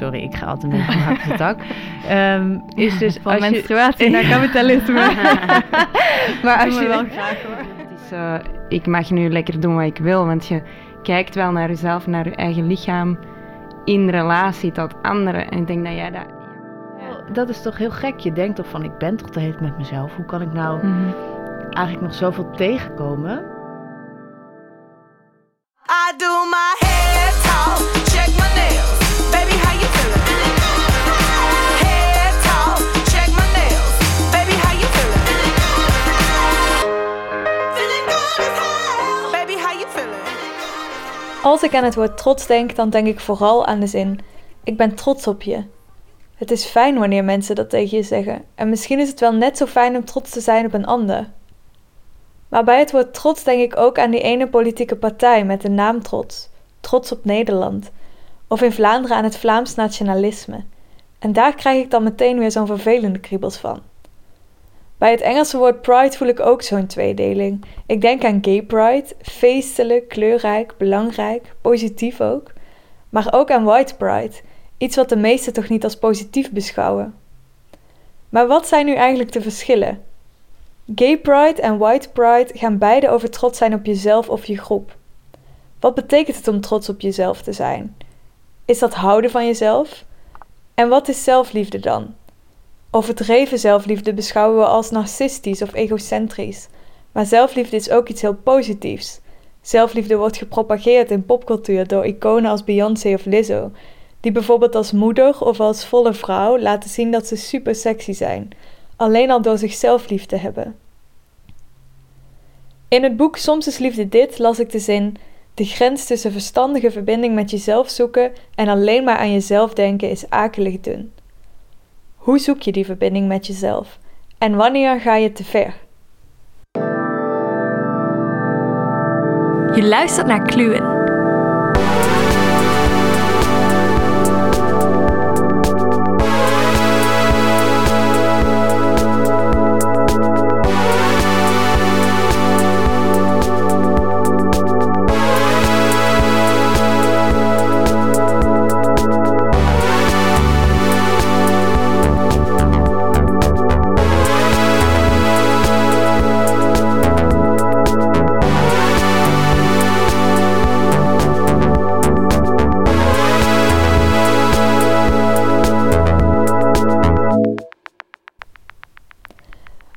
sorry, ik ga altijd met mijn hak tak. Ehm, is dus Van als je- menstruatie naar kapitalisme. maar als je we wel graag hoor. Het is, eh, ik mag nu lekker doen wat ik wil, want je kijkt wel naar jezelf, naar je eigen lichaam in relatie tot anderen. En ik denk dat jij dat... Dat is toch heel gek. Je denkt toch van, ik ben toch de hele tijd met mezelf. Hoe kan ik nou Mhm. eigenlijk nog zoveel tegenkomen? I do my Als ik aan het woord trots denk, dan denk ik vooral aan de zin: ik ben trots op je. Het is fijn wanneer mensen dat tegen je zeggen, en misschien is het wel net zo fijn om trots te zijn op een ander. Maar bij het woord trots denk ik ook aan die ene politieke partij met de naam Trots, Trots op Nederland, of in Vlaanderen aan het Vlaams nationalisme. En daar krijg ik dan meteen weer zo'n vervelende kriebels van. Bij het Engelse woord pride voel ik ook zo'n tweedeling. Ik denk aan gay pride, feestelijk, kleurrijk, belangrijk, positief ook. Maar ook aan white pride, iets wat de meesten toch niet als positief beschouwen. Maar wat zijn nu eigenlijk de verschillen? Gay pride en white pride gaan beide over trots zijn op jezelf of je groep. Wat betekent het om trots op jezelf te zijn? Is dat houden van jezelf? En wat is zelfliefde dan? Overdreven zelfliefde beschouwen we als narcistisch of egocentrisch. Maar zelfliefde is ook iets heel positiefs. Zelfliefde wordt gepropageerd in popcultuur door iconen als Beyoncé of Lizzo, die bijvoorbeeld als moeder of als volle vrouw laten zien dat ze super sexy zijn, alleen al door zichzelf lief te hebben. In het boek Soms is liefde dit las ik de zin: De grens tussen verstandige verbinding met jezelf zoeken en alleen maar aan jezelf denken is akelig dun. Hoe zoek je die verbinding met jezelf? En wanneer ga je te ver? Je luistert naar Kluwen.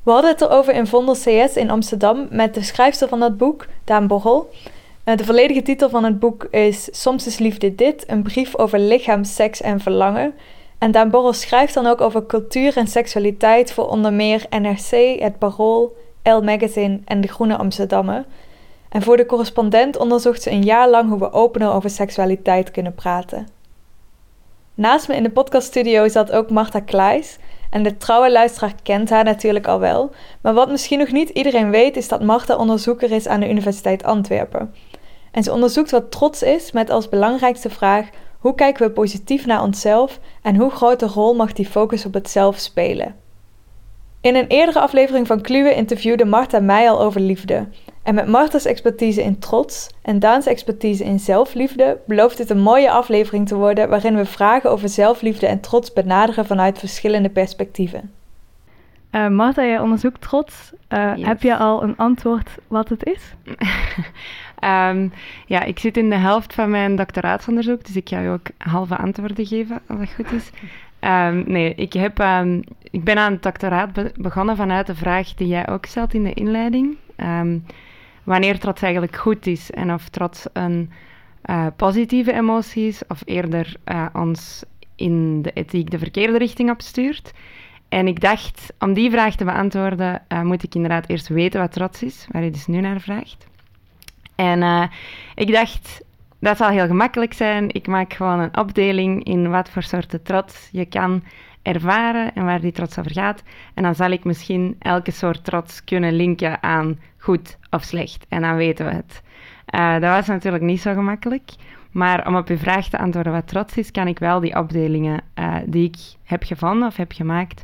We hadden het erover in Vondel CS in Amsterdam met de schrijfster van dat boek, Daan Borrel. Eh, De volledige titel van het boek is Soms is liefde dit, een brief over lichaam, seks en verlangen. En Daan Borrel schrijft dan ook over cultuur en seksualiteit voor onder meer NRC, Het Parool, Elle Magazine en De Groene Amsterdammer. En voor de correspondent onderzocht ze een jaar lang hoe we opener over seksualiteit kunnen praten. Naast me in de podcaststudio zat ook Marta Klaes. En de trouwe luisteraar kent haar natuurlijk al wel. Maar wat misschien nog niet iedereen weet, is dat Marta onderzoeker is aan de Universiteit Antwerpen. En ze onderzoekt wat trots is met als belangrijkste vraag: hoe kijken we positief naar onszelf en hoe grote rol mag die focus op het zelf spelen? In een eerdere aflevering van Kluwe interviewde Marta mij al over liefde. En met Marta's expertise in trots en Daans expertise in zelfliefde belooft het een mooie aflevering te worden waarin we vragen over zelfliefde en trots benaderen vanuit verschillende perspectieven. Eh Marta, jij onderzoekt trots. Eh, Yes. Heb je al een antwoord wat het is? Ehm, ja, ik zit in de helft van mijn doctoraatsonderzoek, dus ik ga je ook halve antwoorden geven, als dat goed is. Ehm, nee, ik, heb, ehm, ik ben aan het doctoraat be- begonnen vanuit de vraag die jij ook stelt in de inleiding. Ehm, wanneer trots eigenlijk goed is en of trots een eh, positieve emotie is of eerder eh, ons in de ethiek de verkeerde richting opstuurt. En ik dacht, om die vraag te beantwoorden, eh, moet ik inderdaad eerst weten wat trots is, waar je dus nu naar vraagt. En ik dacht, dat zal heel gemakkelijk zijn. Ik maak gewoon een opdeling in wat voor soorten trots je kan ervaren en waar die trots over gaat. En dan zal ik misschien elke soort trots kunnen linken aan goed of slecht. En dan weten we het. Eh, dat was natuurlijk niet zo gemakkelijk. Maar om op uw vraag te antwoorden wat trots is, kan ik wel die opdelingen eh, die ik heb gevonden of heb gemaakt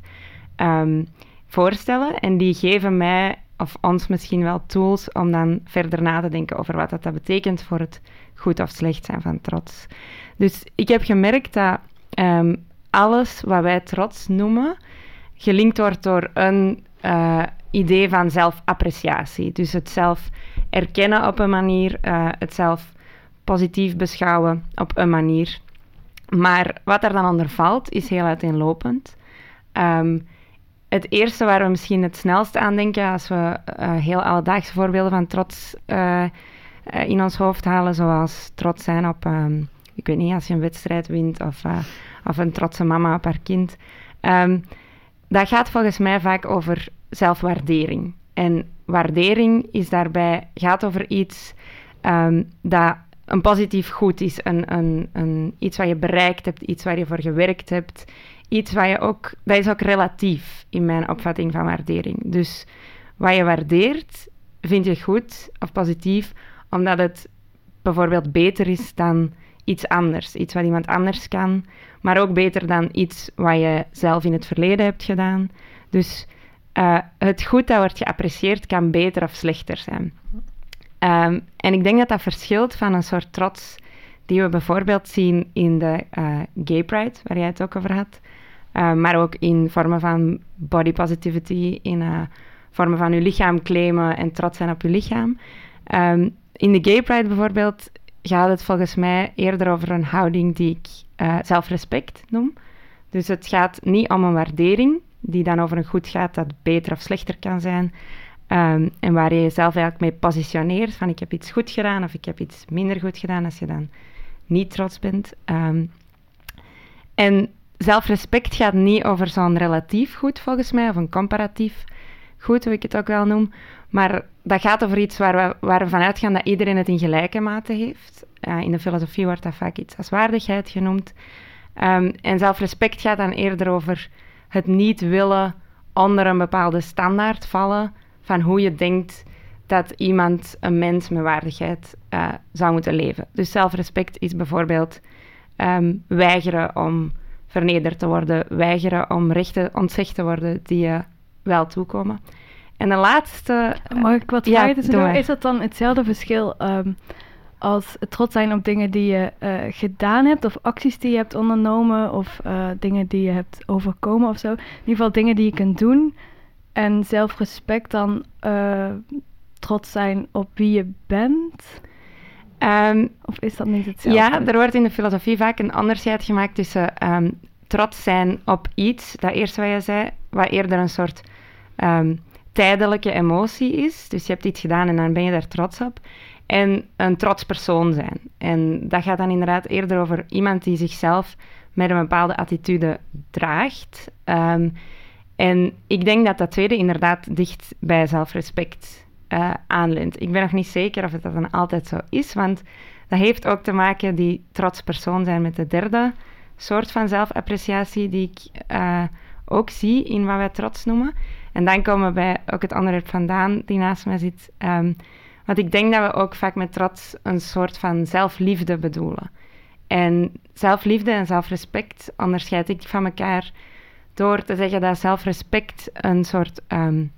ehm, voorstellen. En die geven mij of ons misschien wel tools om dan verder na te denken over wat dat, betekent voor het goed of slecht zijn van trots. Dus ik heb gemerkt dat ehm, alles wat wij trots noemen, gelinkt wordt door een eh, idee van zelfappreciatie. Dus het zelf erkennen op een manier, eh, het zelf positief beschouwen op een manier. Maar wat er dan onder valt, is heel uiteenlopend. Ehm, het eerste waar we misschien het snelst aan denken als we eh, heel alledaagse voorbeelden van trots in ons hoofd halen, zoals trots zijn op, ehm, ik weet niet, als je een wedstrijd wint of, eh, een trotse mama op haar kind. Ehm, dat gaat volgens mij vaak over zelfwaardering. En waardering is daarbij, gaat over iets ehm, dat een positief goed is, een, een, iets wat je bereikt hebt, iets waar je voor gewerkt hebt, iets wat je ook, dat is ook relatief in mijn opvatting van waardering. Dus wat je waardeert, vind je goed of positief, omdat het bijvoorbeeld beter is dan iets anders, iets wat iemand anders kan, maar ook beter dan iets wat je zelf in het verleden hebt gedaan. Dus uh, het goed dat wordt geapprecieerd kan beter of slechter zijn. Um, en ik denk dat dat verschilt van een soort trots die we bijvoorbeeld zien in de uh, Gay Pride, waar jij het ook over had. Uh, maar ook in vormen van body positivity, in vormen van je lichaam claimen en trots zijn op je lichaam. Um, in de Gay Pride bijvoorbeeld gaat het volgens mij eerder over een houding die ik zelfrespect noem. Dus het gaat niet om een waardering, die dan over een goed gaat dat beter of slechter kan zijn. Um, en waar je jezelf eigenlijk mee positioneert van ik heb iets goed gedaan of ik heb iets minder goed gedaan als je dan niet trots bent. Um, en zelfrespect gaat niet over zo'n relatief goed volgens mij, of een comparatief goed, hoe ik het ook wel noem. Maar dat gaat over iets waar we, waar vanuit gaan dat iedereen het in gelijke mate heeft. Uh, in de filosofie wordt dat vaak iets als waardigheid genoemd. Um, en zelfrespect gaat dan eerder over het niet willen onder een bepaalde standaard vallen van hoe je denkt dat iemand, een mens met waardigheid, uh, zou moeten leven. Dus zelfrespect is bijvoorbeeld um, weigeren om vernederd te worden, weigeren om rechten ontzegd te worden die je wel toekomen. En de laatste... Mag ik wat vragen? Ja, is dat dan hetzelfde verschil um, als trots zijn op dingen die je uh, gedaan hebt, of acties die je hebt ondernomen, of uh, dingen die je hebt overkomen of zo? In ieder geval dingen die je kunt doen, en zelfrespect dan uh, trots zijn op wie je bent? Um, of is dat niet hetzelfde? Ja, er wordt in de filosofie vaak een onderscheid gemaakt tussen um, trots zijn op iets, dat eerste wat je zei, wat eerder een soort um, tijdelijke emotie is. Dus je hebt iets gedaan en dan ben je daar trots op. En een trots persoon zijn. En dat gaat dan inderdaad eerder over iemand die zichzelf met een bepaalde attitude draagt. Um, en ik denk dat dat tweede inderdaad dicht bij zelfrespect uh. Ik ben nog niet zeker of het dat dan altijd zo is, want dat heeft ook te maken, die trots persoon zijn, met de derde soort van zelfappreciatie die ik uh, ook zie in wat wij trots noemen. En dan komen we bij ook het onderwerp vandaan die naast mij zit. Um, want ik denk dat we ook vaak met trots een soort van zelfliefde bedoelen. En zelfliefde en zelfrespect onderscheid ik van elkaar door te zeggen dat zelfrespect een soort um,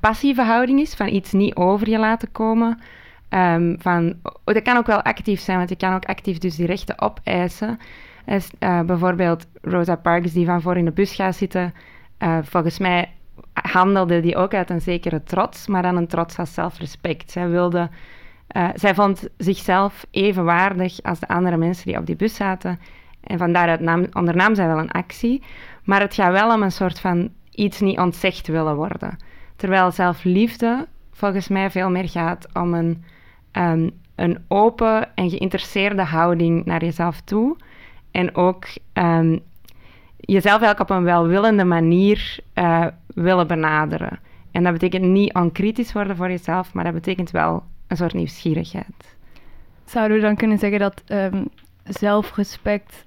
passieve houding is, van iets niet over je laten komen. Um, van, oh, dat kan ook wel actief zijn, want je kan ook actief dus die rechten opeisen. Is, uh, bijvoorbeeld Rosa Parks, die van voor in de bus gaat zitten, uh, volgens mij handelde die ook uit een zekere trots, maar dan een trots als zelfrespect. Zij wilde... Uh, zij vond zichzelf even waardig als de andere mensen die op die bus zaten. En van daaruit nam, ondernam zij wel een actie. Maar het gaat wel om een soort van iets niet ontzegd willen worden. Terwijl zelfliefde volgens mij veel meer gaat om een, um, een open en geïnteresseerde houding naar jezelf toe. En ook um, jezelf eigenlijk op een welwillende manier uh, willen benaderen. En dat betekent niet onkritisch worden voor jezelf, maar dat betekent wel een soort nieuwsgierigheid. Zouden we dan kunnen zeggen dat um, zelfrespect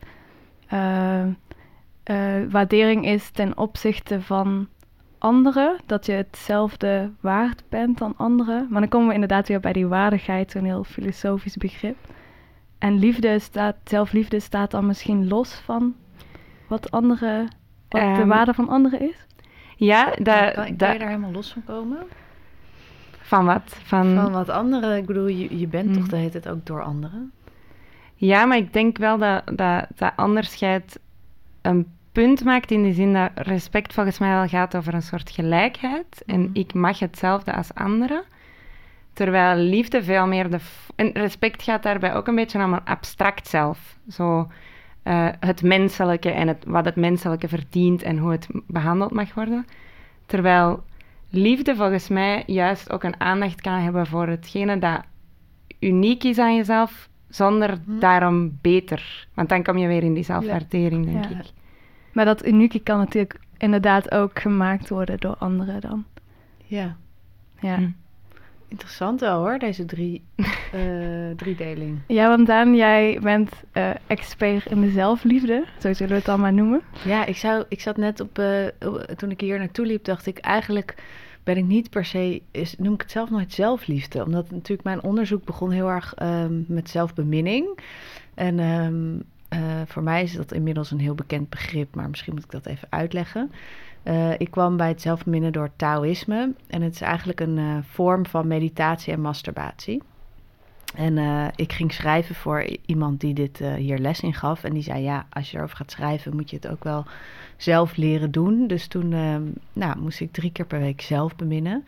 uh, uh, waardering is ten opzichte van anderen, dat je hetzelfde waard bent dan anderen. Maar dan komen we inderdaad weer bij die waardigheid, zo'n heel filosofisch begrip. En liefde staat, zelfliefde staat dan misschien los van wat, andere, wat um, de waarde van anderen is? Ja, da, kan, je daar helemaal los van komen? Van wat? Van, van wat anderen? Ik bedoel, je, je bent toch de hele tijd ook door anderen? Ja, maar ik denk wel dat dat, dat onderscheid een punt maakt in de zin dat respect volgens mij wel gaat over een soort gelijkheid. En Mhm. ik mag hetzelfde als anderen. Terwijl liefde veel meer de... En respect gaat daarbij ook een beetje om een abstract zelf. Zo eh, het menselijke en het, wat het menselijke verdient en hoe het behandeld mag worden. Terwijl liefde volgens mij juist ook een aandacht kan hebben voor hetgene dat uniek is aan jezelf, zonder Mhm. daarom beter. Want dan kom je weer in die zelfwaardering, denk Ja. ik. Maar dat unieke kan natuurlijk inderdaad ook gemaakt worden door anderen dan. Ja, Ja, Hm. Interessant wel hoor, deze drie, eh driedeling. ja want Daan, jij bent eh, expert in de zelfliefde, zo zullen we het dan maar noemen. Ja, ik, zou, ik zat net op, op- toen ik hier naartoe liep, dacht ik eigenlijk ben ik niet per se, is, noem ik het zelf nooit zelfliefde. Omdat natuurlijk mijn onderzoek begon heel erg ehm, met zelfbeminning. En ehm, eh, voor mij is dat inmiddels een heel bekend begrip, maar misschien moet ik dat even uitleggen. Eh, ik kwam bij het zelfbeminnen door Taoïsme. En het is eigenlijk een eh, vorm van meditatie en masturbatie. En eh, ik ging schrijven voor iemand die dit hier les in gaf. En die zei, ja, als je erover gaat schrijven, moet je het ook wel zelf leren doen. Dus toen ehm, nou, moest ik drie keer per week zelf beminnen.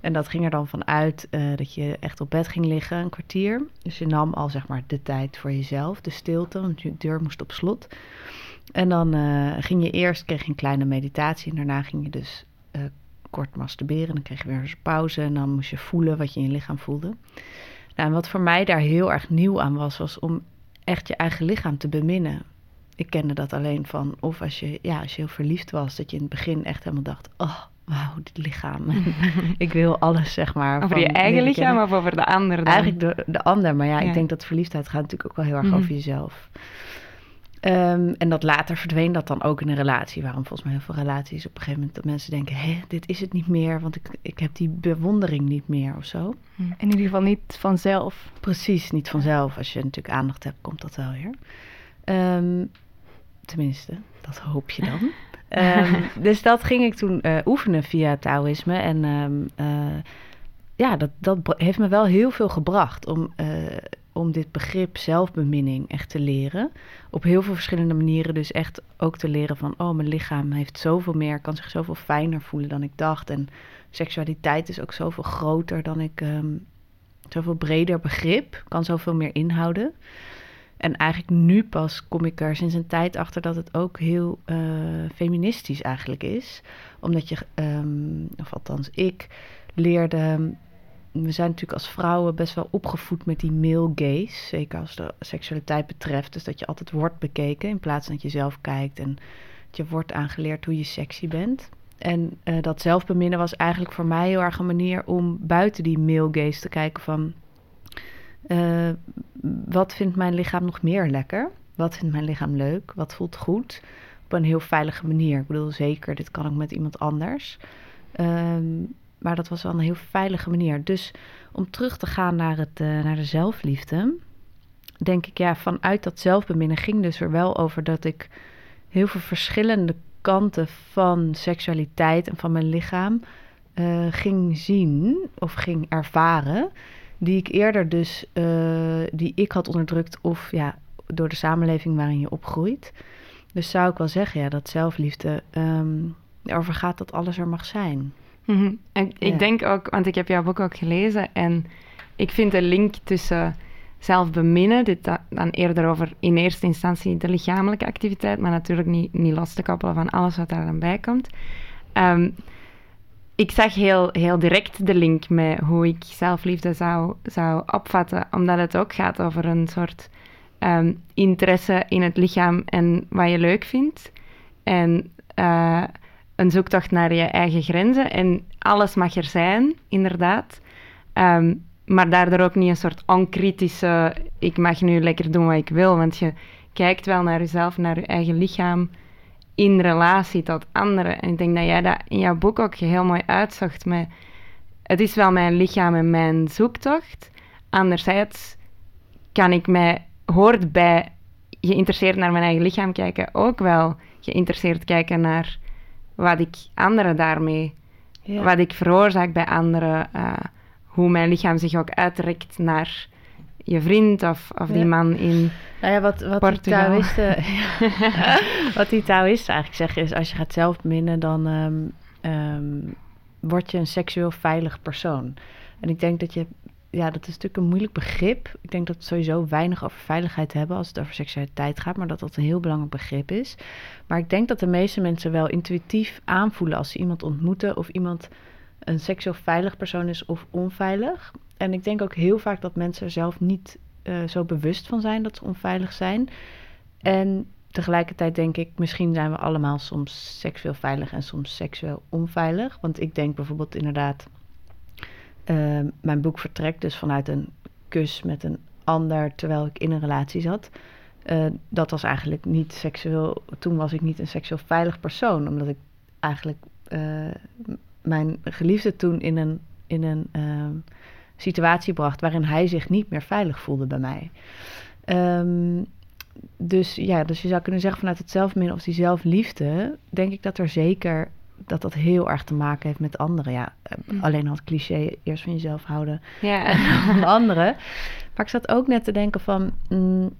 En dat ging er dan vanuit eh dat je echt op bed ging liggen, een kwartier. Dus je nam al zeg maar de tijd voor jezelf, de stilte, want je deur moest op slot. En dan eh, ging je eerst, kreeg je een kleine meditatie en daarna ging je dus eh, kort masturberen. Dan kreeg je weer eens pauze en dan moest je voelen wat je in je lichaam voelde. Nou, en wat voor mij daar heel erg nieuw aan was, was om echt je eigen lichaam te beminnen. Ik kende dat alleen van, of als je, ja, als je heel verliefd was, dat je in het begin echt helemaal dacht, oh, wauw, dit lichaam. ik wil alles, zeg maar. Over van je eigen lichaam of over de ander dan? Eigenlijk de, de ander, maar ja, Ja. ik denk dat verliefdheid gaat natuurlijk ook wel heel erg Mhm. over jezelf. Ehm, en dat later verdween dat dan ook in een relatie. Waarom volgens mij heel veel relaties op een gegeven moment dat mensen denken: hé, dit is het niet meer, want ik, ik heb die bewondering niet meer of zo. In ieder geval niet vanzelf. Precies, niet vanzelf. Als je natuurlijk aandacht hebt, komt dat wel weer. Ehm, tenminste, dat hoop je dan. Ehm, dus dat ging ik toen eh, oefenen via Taoïsme. En eh, ja, dat, dat heeft me wel heel veel gebracht om, eh, om dit begrip zelfbeminning echt te leren. Op heel veel verschillende manieren. Dus echt ook te leren van, oh, mijn lichaam heeft zoveel meer, kan zich zoveel fijner voelen dan ik dacht. En seksualiteit is ook zoveel groter dan ik, ehm, zoveel breder begrip, kan zoveel meer inhouden. En eigenlijk nu pas kom ik er sinds een tijd achter dat het ook heel eh, feministisch eigenlijk is. Omdat je, ehm, of althans ik, leerde. We zijn natuurlijk als vrouwen best wel opgevoed met die male gaze. Zeker als de seksualiteit betreft. Dus dat je altijd wordt bekeken in plaats van dat je zelf kijkt. En dat je wordt aangeleerd hoe je sexy bent. En eh, dat zelfbeminnen was eigenlijk voor mij heel erg een manier om buiten die male gaze te kijken van... eh, wat vindt mijn lichaam nog meer lekker? Wat vindt mijn lichaam leuk? Wat voelt goed? Op een heel veilige manier. Ik bedoel, zeker, dit kan ook met iemand anders. Ehm, maar dat was wel een heel veilige manier. Dus om terug te gaan naar, het, eh, naar de zelfliefde... denk ik, ja, vanuit dat zelfbeminnen ging dus er wel over dat ik heel veel verschillende kanten van seksualiteit en van mijn lichaam eh, ging zien of ging ervaren, die ik eerder dus, eh, die ik had onderdrukt of ja, door de samenleving waarin je opgroeit. Dus zou ik wel zeggen, ja, dat zelfliefde ehm, erover gaat dat alles er mag zijn. Mhm. En ik Ja. denk ook, want ik heb jouw boek ook gelezen en ik vind de link tussen zelf beminnen, dit da- dan eerder over in eerste instantie de lichamelijke activiteit, maar natuurlijk niet, niet los te koppelen van alles wat daar dan bij komt. Ehm, ik zag heel, heel direct de link met hoe ik zelfliefde zou, zou opvatten, omdat het ook gaat over een soort ehm, interesse in het lichaam en wat je leuk vindt. En eh, een zoektocht naar je eigen grenzen. En alles mag er zijn, inderdaad. Ehm, maar daardoor ook niet een soort onkritische... ik mag nu lekker doen wat ik wil. Want je kijkt wel naar jezelf, naar je eigen lichaam... in relatie tot anderen. En ik denk dat jij dat in jouw boek ook heel mooi uitzocht. Met, het is wel mijn lichaam en mijn zoektocht. Anderzijds kan ik mij... hoort bij geïnteresseerd naar mijn eigen lichaam kijken... ook wel geïnteresseerd kijken naar wat ik anderen daarmee, Ja. wat ik veroorzaak bij anderen, eh, hoe mijn lichaam zich ook uitrekt naar je vriend of, of die Ja. man in... Nou ja, wat, wat die Portugal. Taoïsten... wat die Taoïsten eigenlijk zeggen is... als je gaat zelf beminnen, dan ehm, ehm, word je een seksueel veilig persoon. En ik denk dat je... Ja, dat is natuurlijk een moeilijk begrip. Ik denk dat we sowieso weinig over veiligheid hebben... als het over seksualiteit gaat, maar dat dat een heel belangrijk begrip is. Maar ik denk dat de meeste mensen wel intuïtief aanvoelen... als ze iemand ontmoeten of iemand een seksueel veilig persoon is of onveilig. En ik denk ook heel vaak dat mensen er zelf niet eh, zo bewust van zijn dat ze onveilig zijn. En tegelijkertijd denk ik, misschien zijn we allemaal soms seksueel veilig en soms seksueel onveilig. Want ik denk bijvoorbeeld inderdaad, eh, mijn boek vertrekt dus vanuit een kus met een ander terwijl ik in een relatie zat. Eh, dat was eigenlijk niet seksueel. Toen was ik niet een seksueel veilig persoon, omdat ik eigenlijk eh, mijn geliefde toen in een, in een ehm, situatie bracht waarin hij zich niet meer veilig voelde bij mij. Ehm, dus ja, dus je zou kunnen zeggen vanuit het zelfmin of die zelfliefde, denk ik dat er zeker dat dat heel erg te maken heeft met anderen. Ja, eh, Mm. alleen al het cliché eerst van jezelf houden Ja. en van anderen. Maar ik zat ook net te denken van mm,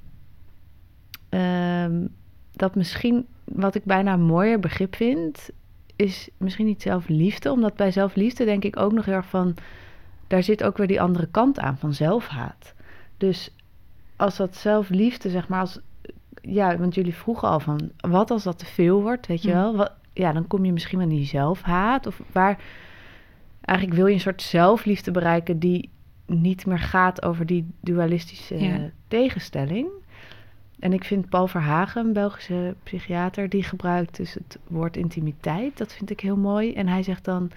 ehm, dat misschien wat ik bijna een mooier begrip vind, is misschien niet zelfliefde, omdat bij zelfliefde denk ik ook nog heel erg van daar zit ook weer die andere kant aan van zelfhaat. Dus als dat zelfliefde, zeg maar, als ja, want jullie vroegen al van wat als dat te veel wordt, weet je Mm. wel? Wat, ja, dan kom je misschien aan die zelfhaat of waar eigenlijk wil je een soort zelfliefde bereiken die niet meer gaat over die dualistische Ja. tegenstelling. En ik vind Paul Verhagen, een Belgische psychiater, die gebruikt dus het woord intimiteit. Dat vind ik heel mooi. En hij zegt dan,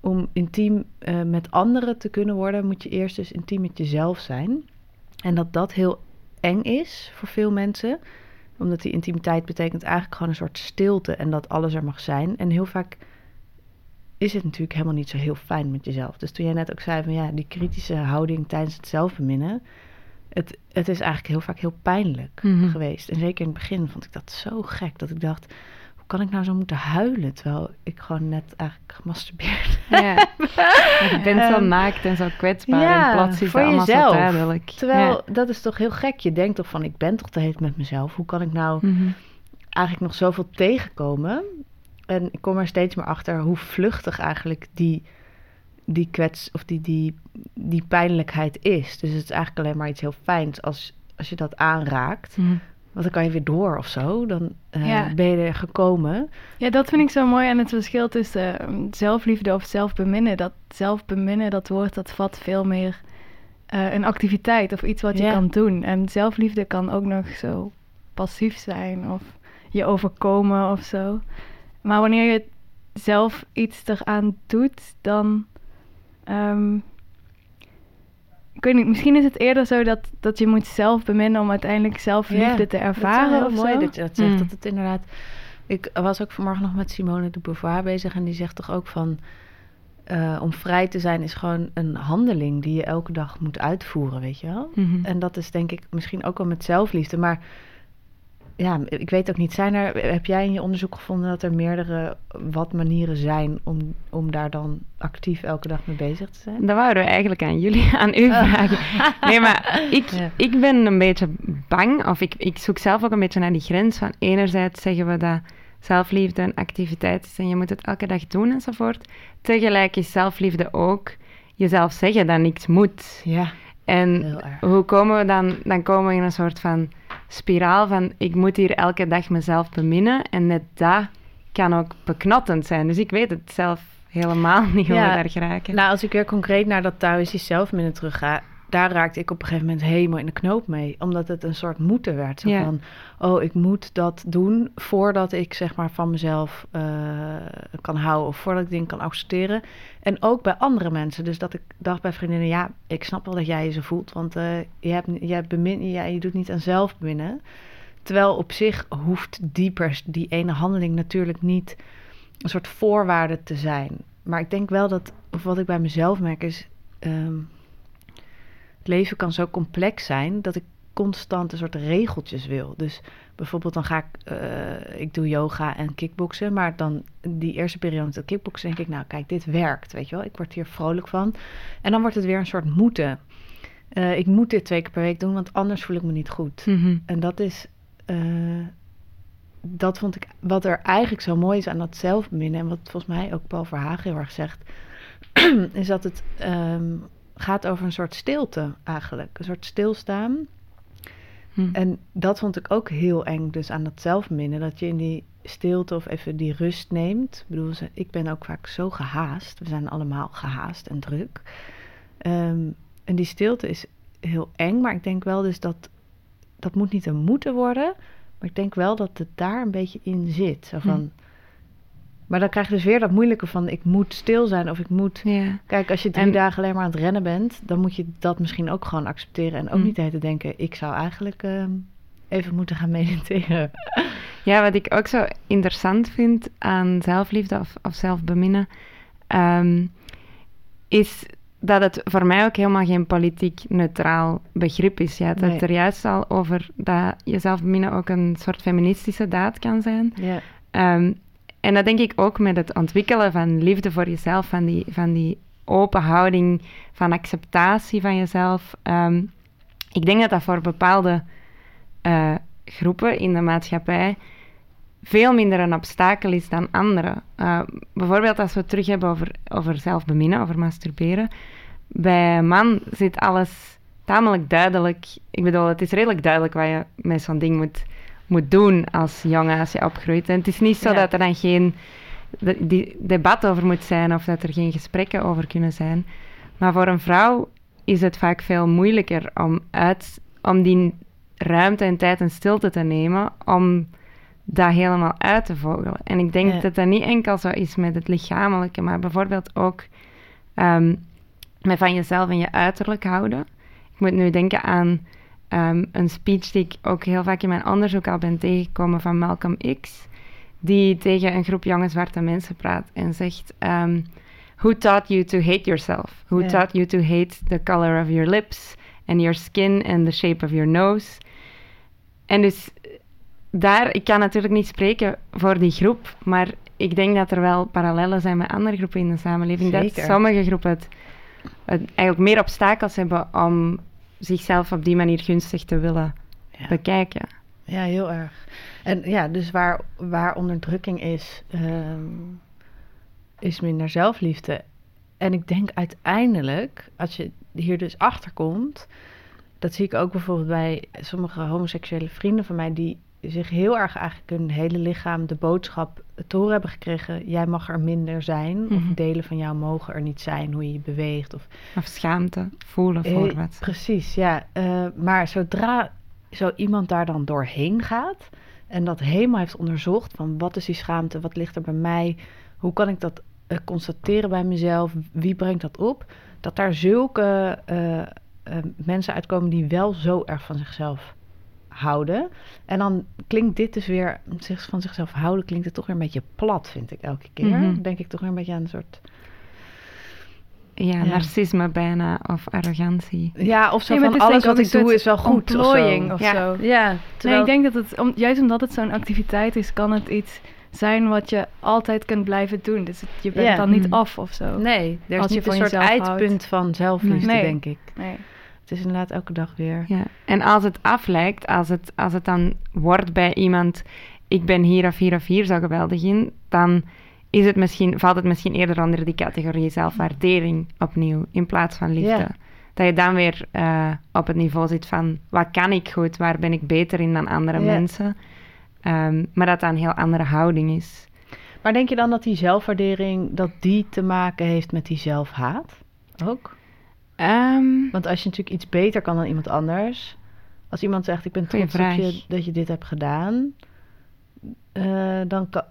om intiem eh, met anderen te kunnen worden, moet je eerst dus intiem met jezelf zijn. En dat dat heel eng is voor veel mensen. Omdat die intimiteit betekent eigenlijk gewoon een soort stilte en dat alles er mag zijn. En heel vaak is het natuurlijk helemaal niet zo heel fijn met jezelf. Dus toen jij net ook zei van ja, die kritische houding tijdens het zelfbeminnen. Het, het is eigenlijk heel vaak heel pijnlijk Mhm. geweest. En zeker in het begin vond ik dat zo gek. Dat ik dacht, kan ik nou zo moeten huilen? Terwijl ik gewoon net eigenlijk gemasturbeerd Ja. Je bent zo Ehm, naakt en zo kwetsbaar ja, en plots is voor allemaal jezelf. zo duidelijk. Terwijl dat is toch heel gek. Je denkt toch van ik ben toch de hele tijd met mezelf. Hoe kan ik nou. Mhm. eigenlijk nog zoveel tegenkomen? En ik kom er steeds meer achter hoe vluchtig eigenlijk die, die kwets of die, die, die pijnlijkheid is. Dus het is eigenlijk alleen maar iets heel fijns als, als je dat aanraakt. Mhm. Want dan kan je weer door of zo. Dan eh, Ja. ben je er gekomen. Ja, dat vind ik zo mooi aan het verschil tussen eh, zelfliefde of zelfbeminnen. Dat zelfbeminnen, dat woord, dat vat veel meer eh, een activiteit of iets wat je Ja. kan doen. En zelfliefde kan ook nog zo passief zijn of je overkomen of zo. Maar wanneer je zelf iets eraan doet, dan... ehm, ik weet niet, misschien is het eerder zo dat, dat je moet zelf beminnen om uiteindelijk zelfliefde Ja, te Dat ervaren is wel of heel mooi zo. dat je dat zegt. Mm. Dat het inderdaad... Ik was ook vanmorgen nog met Simone de Beauvoir bezig... en die zegt toch ook van... eh, om vrij te zijn is gewoon een handeling... die je elke dag moet uitvoeren, weet je wel? Mhm. En dat is denk ik misschien ook wel met zelfliefde. Maar ja, ik weet ook niet. Zijn er, heb jij in je onderzoek gevonden dat er meerdere wat manieren zijn om, om daar dan actief elke dag mee bezig te zijn? Dat wouden we eigenlijk aan jullie, aan u Oh. vragen. Nee, maar ik, Ja. ik ben een beetje bang, of ik, ik zoek zelf ook een beetje naar die grens van enerzijds zeggen we dat zelfliefde een activiteit is en je moet het elke dag doen enzovoort. Tegelijk is zelfliefde ook jezelf zeggen dat niks moet. Ja, En hoe komen we dan? Dan komen we in een soort van spiraal van ik moet hier elke dag mezelf beminnen en net dat kan ook beknottend zijn. Dus ik weet het zelf helemaal niet hoe Ja. we daar geraken. Nou, als ik weer concreet naar dat Taoïstisch zelfminnen terug ga... daar raakte ik op een gegeven moment helemaal in de knoop mee. Omdat het een soort moeten werd. Zo Ja. van, oh, ik moet dat doen voordat ik zeg maar van mezelf eh, kan houden... of voordat ik dingen kan accepteren. En ook bij andere mensen. Dus dat ik dacht bij vriendinnen... ja, ik snap wel dat jij je zo voelt... want eh, je, hebt, je, hebt bemin, ja, je doet niet aan zelfbeminnen. Terwijl op zich hoeft die, pers, die ene handeling natuurlijk niet... een soort voorwaarde te zijn. Maar ik denk wel dat, of wat ik bij mezelf merk is, ehm, het leven kan zo complex zijn dat ik constant een soort regeltjes wil. Dus bijvoorbeeld dan ga ik, eh, ik doe yoga en kickboksen, maar dan die eerste periode met het kickboksen denk ik, nou kijk, dit werkt, weet je wel, ik word hier vrolijk van. En dan wordt het weer een soort moeten. eh, ik moet dit twee keer per week doen, want anders voel ik me niet goed. Mhm. En dat is, eh, dat vond ik, wat er eigenlijk zo mooi is aan dat zelfbeminnen, en wat volgens mij ook Paul Verhagen heel erg zegt, is dat het ehm, gaat over een soort stilte eigenlijk. Een soort stilstaan. Hm. En dat vond ik ook heel eng dus aan dat zelfbeminnen, dat je in die stilte of even die rust neemt. Ik bedoel, ik ben ook vaak zo gehaast. We zijn allemaal gehaast en druk. Ehm, en die stilte is heel eng, maar ik denk wel dus dat dat moet niet een moeten worden, maar ik denk wel dat het daar een beetje in zit. Zo van, Maar dan krijg je dus weer dat moeilijke van ik moet stil zijn of ik moet. Ja. Kijk, als je drie En- dagen alleen maar aan het rennen bent, dan moet je dat misschien ook gewoon accepteren en ook Mm. niet tijd denken, ik zou eigenlijk ehm, even moeten gaan mediteren. Ja, wat ik ook zo interessant vind aan zelfliefde of, of zelfbeminnen, ehm, is dat het voor mij ook helemaal geen politiek neutraal begrip is. Je had het Nee. er juist al over dat je zelfbeminnen ook een soort feministische daad kan zijn. Ja, Ehm, en dat denk ik ook met het ontwikkelen van liefde voor jezelf, van die, van die open houding, van acceptatie van jezelf. Ehm, ik denk dat dat voor bepaalde eh, groepen in de maatschappij veel minder een obstakel is dan andere. Eh, bijvoorbeeld als we het terug hebben over, over zelfbeminnen, over masturberen. Bij man zit alles tamelijk duidelijk. Ik bedoel, het is redelijk duidelijk wat je met zo'n ding moet, moet doen als jongen, als je opgroeit. En het is niet zo Ja. dat er dan geen de, die debat over moet zijn of dat er geen gesprekken over kunnen zijn. Maar voor een vrouw is het vaak veel moeilijker om, uit, om die ruimte en tijd en stilte te nemen om dat helemaal uit te vogelen. En ik denk Ja. dat dat niet enkel zo is met het lichamelijke, maar bijvoorbeeld ook ehm, met van jezelf en je uiterlijk houden. Ik moet nu denken aan ehm, een speech die ik ook heel vaak in mijn onderzoek al ben tegengekomen van Malcolm X, die tegen een groep jonge zwarte mensen praat en zegt: ehm, Who taught you to hate yourself? Who taught you to hate the color of your lips and your skin and the shape of your nose? En dus daar, ik kan natuurlijk niet spreken voor die groep, maar ik denk dat er wel parallellen zijn met andere groepen in de samenleving. Dat sommige groepen het, het eigenlijk meer obstakels hebben om zichzelf op die manier gunstig te willen Ja. bekijken. ja heel erg. En ja, dus waar, waar onderdrukking is, ehm, is minder zelfliefde. En ik denk uiteindelijk, als je hier dus achter komt, dat zie ik ook bijvoorbeeld bij sommige homoseksuele vrienden van mij, die zich heel erg eigenlijk hun hele lichaam de boodschap te horen hebben gekregen: jij mag er minder zijn, of Mhm. delen van jou mogen er niet zijn, hoe je je beweegt. Of Of schaamte voelen Eh, voor wat. Precies, ja. Eh, maar zodra zo iemand daar dan doorheen gaat en dat helemaal heeft onderzocht van wat is die schaamte, wat ligt er bij mij, hoe kan ik dat eh, constateren bij mezelf, wie brengt dat op, dat daar zulke eh, eh, mensen uitkomen die wel zo erg van zichzelf houden. En dan klinkt dit dus weer, zich van zichzelf houden, klinkt het toch weer een beetje plat, vind ik elke keer. Mhm. Denk ik toch weer een beetje aan een soort... Ja, Ja. narcisme bijna, of arrogantie. Ja, of zo van alles wat ik doe is wel goed. of zo. Of Ja. zo. Ja, Nee, terwijl... ik denk dat het, om, juist omdat het zo'n activiteit is, kan het iets zijn wat je altijd kunt blijven doen. Dus het- je bent Ja. dan niet Mm. af of zo. Nee, er is Als je een soort eindpunt van zelfliefde, Nee. denk ik. Nee. Het is inderdaad elke dag weer. Ja. En als het aflijkt, als het, als het dan wordt bij iemand, ik ben hier of hier of hier zo geweldig in, dan is het misschien, valt het misschien eerder onder die categorie zelfwaardering opnieuw, in plaats van liefde. Ja. Dat je dan weer eh, op het niveau zit van, wat kan ik goed, waar ben ik beter in dan andere Ja. mensen. Ehm, maar dat dat een heel andere houding is. Maar denk je dan dat die zelfwaardering, dat die te maken heeft met die zelfhaat? Ook? Ehm, Want als je natuurlijk iets beter kan dan iemand anders. Als iemand zegt, ik ben trots op je dat je dit hebt gedaan. eh, dan, kan,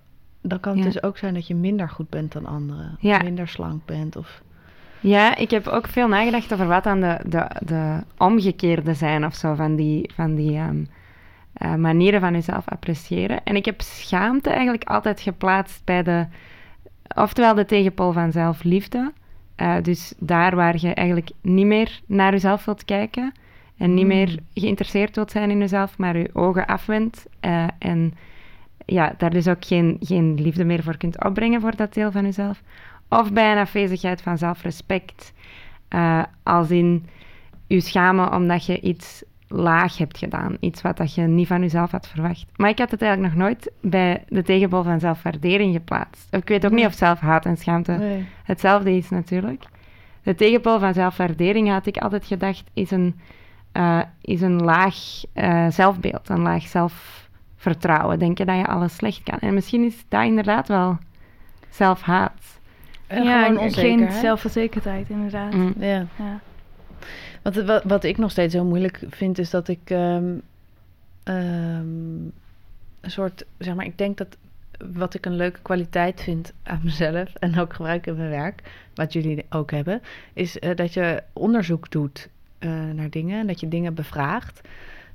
dan kan het Ja. dus ook zijn dat je minder goed bent dan anderen. Ja. Of minder slank bent. Of... Ja, ik heb ook veel nagedacht over wat dan de, de, de omgekeerde zijn of zo van die, van die ehm, eh, manieren van jezelf appreciëren. En ik heb schaamte eigenlijk altijd geplaatst bij de, oftewel de tegenpol van zelfliefde. Eh, dus daar waar je eigenlijk niet meer naar jezelf wilt kijken en niet Mm. meer geïnteresseerd wilt zijn in jezelf, maar je ogen afwendt eh, en ja, daar dus ook geen, geen liefde meer voor kunt opbrengen voor dat deel van jezelf. Of bij een afwezigheid van zelfrespect. Eh, als in, je schamen omdat je iets laag hebt gedaan. Iets wat dat je niet van jezelf had verwacht. Maar ik had het eigenlijk nog nooit bij de tegenpol van zelfwaardering geplaatst. Ik weet ook niet of zelfhaat en schaamte Nee. hetzelfde is natuurlijk. De tegenpol van zelfwaardering had ik altijd gedacht is een, eh, is een laag eh, zelfbeeld, een laag zelfvertrouwen. Denken dat je alles slecht kan. En misschien is dat inderdaad wel zelfhaat. En ja, onzeker, geen hè? zelfverzekerdheid, inderdaad. Mm. Ja. Ja. Wat, wat, wat ik nog steeds heel moeilijk vind, is dat ik ehm, ehm, een soort, zeg maar, ik denk dat wat ik een leuke kwaliteit vind aan mezelf en ook gebruik in mijn werk, wat jullie ook hebben, is eh, dat je onderzoek doet eh, naar dingen en dat je dingen bevraagt.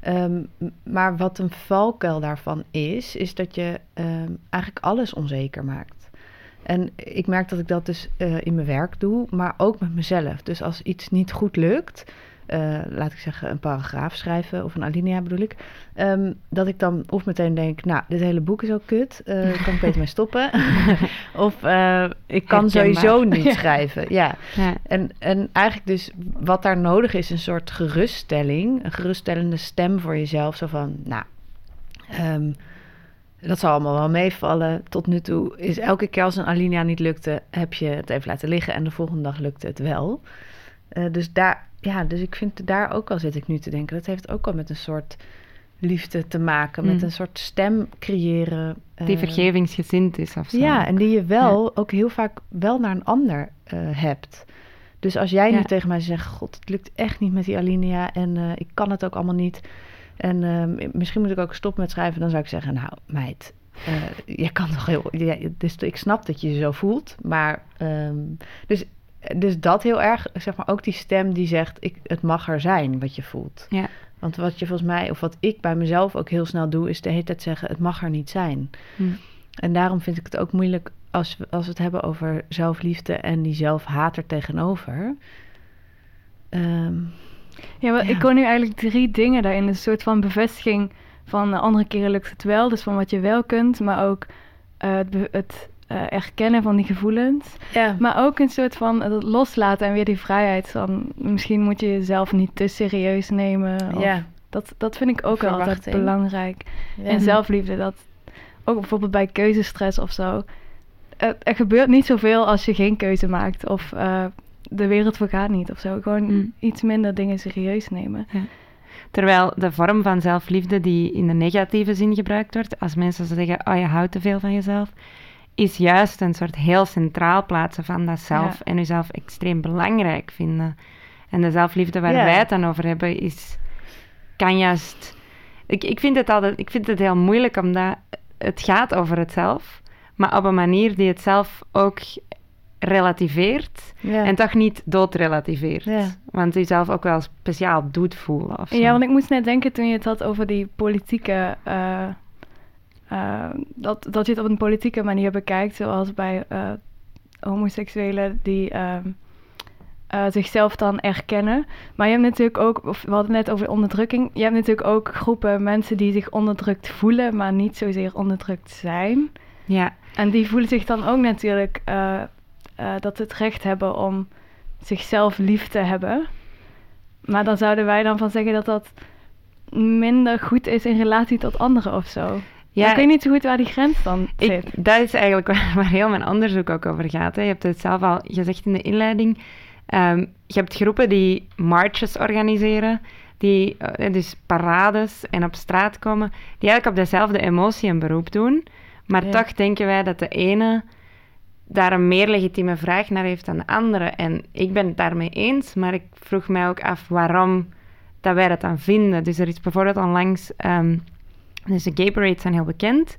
Ehm, maar wat een valkuil daarvan is, is dat je eigenlijk alles onzeker maakt. En ik merk dat ik dat dus eh, in mijn werk doe, maar ook met mezelf. Dus als iets niet goed lukt, eh, laat ik zeggen een paragraaf schrijven of een alinea bedoel ik, ehm, dat ik dan of meteen denk, nou, dit hele boek is ook kut, eh kan ik beter mee stoppen. of ik kan Herkenbaar. sowieso niet schrijven. Ja. Ja. En, en eigenlijk dus wat daar nodig is, een soort geruststelling, een geruststellende stem voor jezelf. Zo van, nou, ehm, dat zal allemaal wel meevallen. Tot nu toe is elke keer als een alinea niet lukte, heb je het even laten liggen en de volgende dag lukte het wel. Eh, dus daar, ja, dus ik vind daar ook al zit ik nu te denken. Dat heeft ook al met een soort liefde te maken, met Mm. een soort stem creëren. Die eh, vergevingsgezind is of zo. ja, en die je wel ook heel vaak wel naar een ander eh, hebt. Dus als jij Ja. nu tegen mij zegt: God, het lukt echt niet met die alinea en eh, ik kan het ook allemaal niet. En ehm, misschien moet ik ook stoppen met schrijven. Dan zou ik zeggen: Nou, meid, eh je kan toch heel. Ja, dus ik snap dat je je zo voelt. Maar ehm, dus, dus dat heel erg, zeg maar, ook die stem die zegt: ik, Het mag er zijn wat je voelt. Ja. Want wat je volgens mij, of wat ik bij mezelf ook heel snel doe, is de hele tijd zeggen: Het mag er niet zijn. Hm. En daarom vind ik het ook moeilijk als we, als we het hebben over zelfliefde en die zelfhaat er tegenover. Ehm, Ja, maar Ja. ik hoor nu eigenlijk drie dingen daarin. Een soort van bevestiging van de andere keren lukt het wel. Dus van wat je wel kunt, maar ook eh, het, het eh, erkennen van die gevoelens. ja, Maar ook een soort van het loslaten en weer die vrijheid van... misschien moet je jezelf niet te serieus nemen. Of, ja, dat, dat vind ik ook altijd belangrijk. ja. En zelfliefde, dat ook bijvoorbeeld bij keuzestress of zo. Er, er gebeurt niet zoveel als je geen keuze maakt. Of eh, de wereld vergaat niet of zo. Gewoon Mm. iets minder dingen serieus nemen. Terwijl de vorm van zelfliefde die in de negatieve zin gebruikt wordt, als mensen zeggen, oh je houdt te veel van jezelf, is juist een soort heel centraal plaatsen van dat zelf Ja. en jezelf extreem belangrijk vinden. En de zelfliefde waar Ja. wij het dan over hebben, is, kan juist... Ik, ik, vind het altijd, ik vind het heel moeilijk, omdat het gaat over het zelf, maar op een manier die het zelf ook relativeert ja. en toch niet doodrelativeert. Ja. Want jezelf ook wel speciaal doet voelen. Of zo. Ja, want ik moest net denken toen je het had over die politieke... eh, eh, dat, dat je het op een politieke manier bekijkt, zoals bij eh, homoseksuelen die ehm, eh, zichzelf dan erkennen. Maar je hebt natuurlijk ook, of we hadden het net over onderdrukking, je hebt natuurlijk ook groepen mensen die zich onderdrukt voelen, maar niet zozeer onderdrukt zijn. Ja, En die voelen zich dan ook natuurlijk eh, eh, dat ze het recht hebben om zichzelf lief te hebben. Maar dan zouden wij dan van zeggen dat dat minder goed is in relatie tot anderen of zo. Ja, ik weet niet zo goed waar die grens dan zit. ik, dat is eigenlijk waar, heel mijn onderzoek ook over gaat. Hè. Je hebt het zelf al gezegd in de inleiding. Ehm, je hebt groepen die marches organiseren, die eh, dus parades en op straat komen, die eigenlijk op dezelfde emotie een beroep doen. Maar Ja. toch denken wij dat de ene daar een meer legitieme vraag naar heeft dan de andere. En ik ben het daarmee eens, maar ik vroeg mij ook af waarom dat wij dat dan vinden. Dus er is bijvoorbeeld onlangs, ehm, dus de gay parades zijn heel bekend.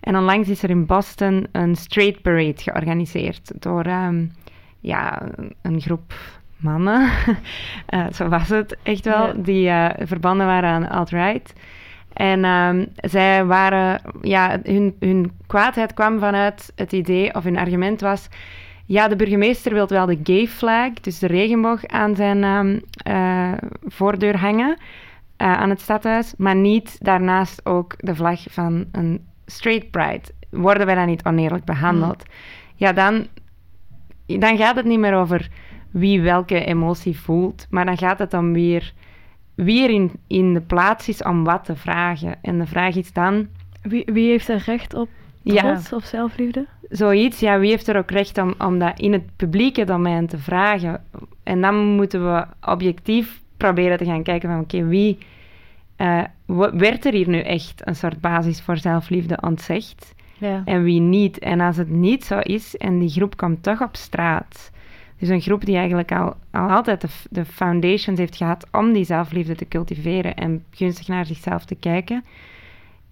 En onlangs is er in Boston een straight parade georganiseerd door ehm, ja, een groep mannen. Eh, zo was het echt wel, Ja. die eh, verbonden waren aan alt-right. En ehm, zij waren, ja, hun, hun kwaadheid kwam vanuit het idee, of hun argument was, ja, de burgemeester wil wel de gay flag, dus de regenboog, aan zijn ehm, eh, voordeur hangen, eh, aan het stadhuis, maar niet daarnaast ook de vlag van een straight pride. Worden wij dan niet oneerlijk behandeld? Ja, dan, dan gaat het niet meer over wie welke emotie voelt. Maar dan gaat het dan weer, weer in, in de plaats is om wat te vragen. En de vraag is dan, Wie, wie heeft er recht op ja, trots of zelfliefde? zoiets, ja, wie heeft er ook recht om, om dat in het publieke domein te vragen? En dan moeten we objectief proberen te gaan kijken van, oké, wie... eh, werd er hier nu echt een soort basis voor zelfliefde ontzegd? Ja. en wie niet. En als het niet zo is en die groep komt toch op straat. Dus een groep die eigenlijk al, al altijd de, foundations heeft gehad om die zelfliefde te cultiveren en gunstig naar zichzelf te kijken.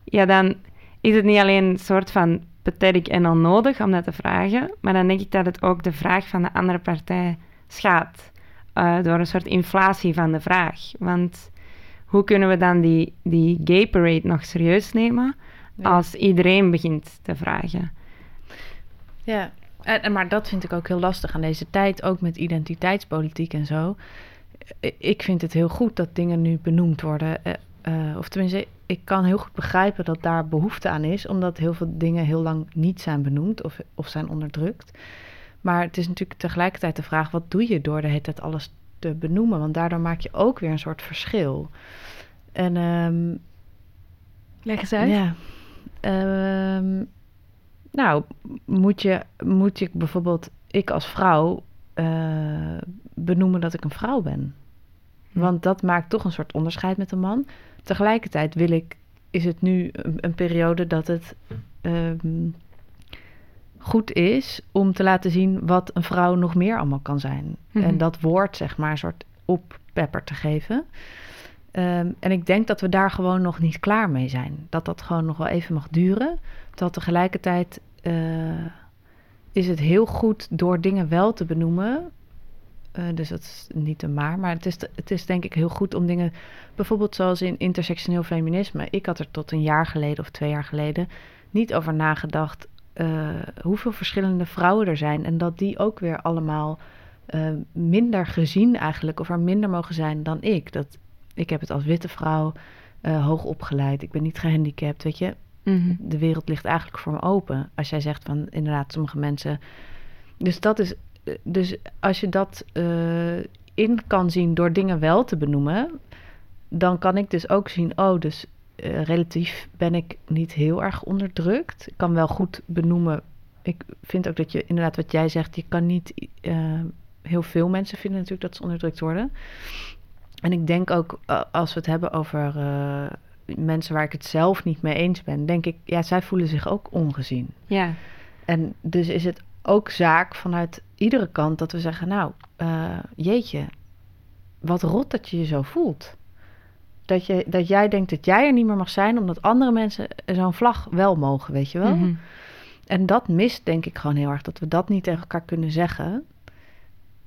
Ja, dan is het niet alleen een soort van pathetic en onnodig om dat te vragen, maar dan denk ik dat het ook de vraag van de andere partij schaadt. eh, door een soort inflatie van de vraag. Want hoe kunnen we dan die, die gay parade nog serieus nemen Ja. als iedereen begint te vragen? Ja, en, en- maar dat vind ik ook heel lastig aan deze tijd, ook met identiteitspolitiek en zo. Ik vind het heel goed dat dingen nu benoemd worden. eh, eh, of tenminste, ik kan heel goed begrijpen dat daar behoefte aan is, omdat heel veel dingen heel lang niet zijn benoemd of, of zijn onderdrukt. Maar het is natuurlijk tegelijkertijd de vraag: wat doe je door de hele tijd alles te benoemen? Want daardoor maak je ook weer een soort verschil. En ehm, Leg eens uit. ja. Ehm, nou, moet je, moet je bijvoorbeeld, ik als vrouw, eh, benoemen dat ik een vrouw ben? Hm. Want dat maakt toch een soort onderscheid met een man. Tegelijkertijd wil ik, is het nu een, een periode dat het ehm, goed is om te laten zien wat een vrouw nog meer allemaal kan zijn. Mhm. En dat woord, zeg maar, een soort oppepper te geven. Ehm, en ik denk dat we daar gewoon nog niet klaar mee zijn. Dat dat gewoon nog wel even mag duren. Terwijl tegelijkertijd eh, is het heel goed door dingen wel te benoemen. Eh, dus dat is niet een maar. Maar het is, het is denk ik heel goed om dingen... Bijvoorbeeld zoals in intersectioneel feminisme. Ik had er tot een jaar geleden of twee jaar geleden... niet over nagedacht eh, hoeveel verschillende vrouwen er zijn. En dat die ook weer allemaal minder gezien eigenlijk... of er minder mogen zijn dan ik. Dat, ik heb het als witte vrouw eh, hoog opgeleid. Ik ben niet gehandicapt, weet je Mhm. de wereld ligt eigenlijk voor me open. Als jij zegt van inderdaad, sommige mensen. Dus dat is. eh, Dus als je dat eh, in kan zien door dingen wel te benoemen, dan kan ik dus ook zien, oh, dus relatief ben ik niet heel erg onderdrukt. Ik kan wel goed benoemen. Ik vind ook dat je inderdaad wat jij zegt, je kan niet. heel veel mensen vinden natuurlijk dat ze onderdrukt worden. En ik denk ook, eh, als we het hebben over eh, mensen waar ik het zelf niet mee eens ben, denk ik, ja, zij voelen zich ook ongezien. Ja. En dus is het ook zaak vanuit iedere kant dat we zeggen, nou, eh, jeetje, wat rot dat je je zo voelt. Dat, je, dat jij denkt dat jij er niet meer mag zijn, omdat andere mensen zo'n vlag wel mogen, weet je wel. Mhm. En dat mist denk ik gewoon heel erg, dat we dat niet tegen elkaar kunnen zeggen.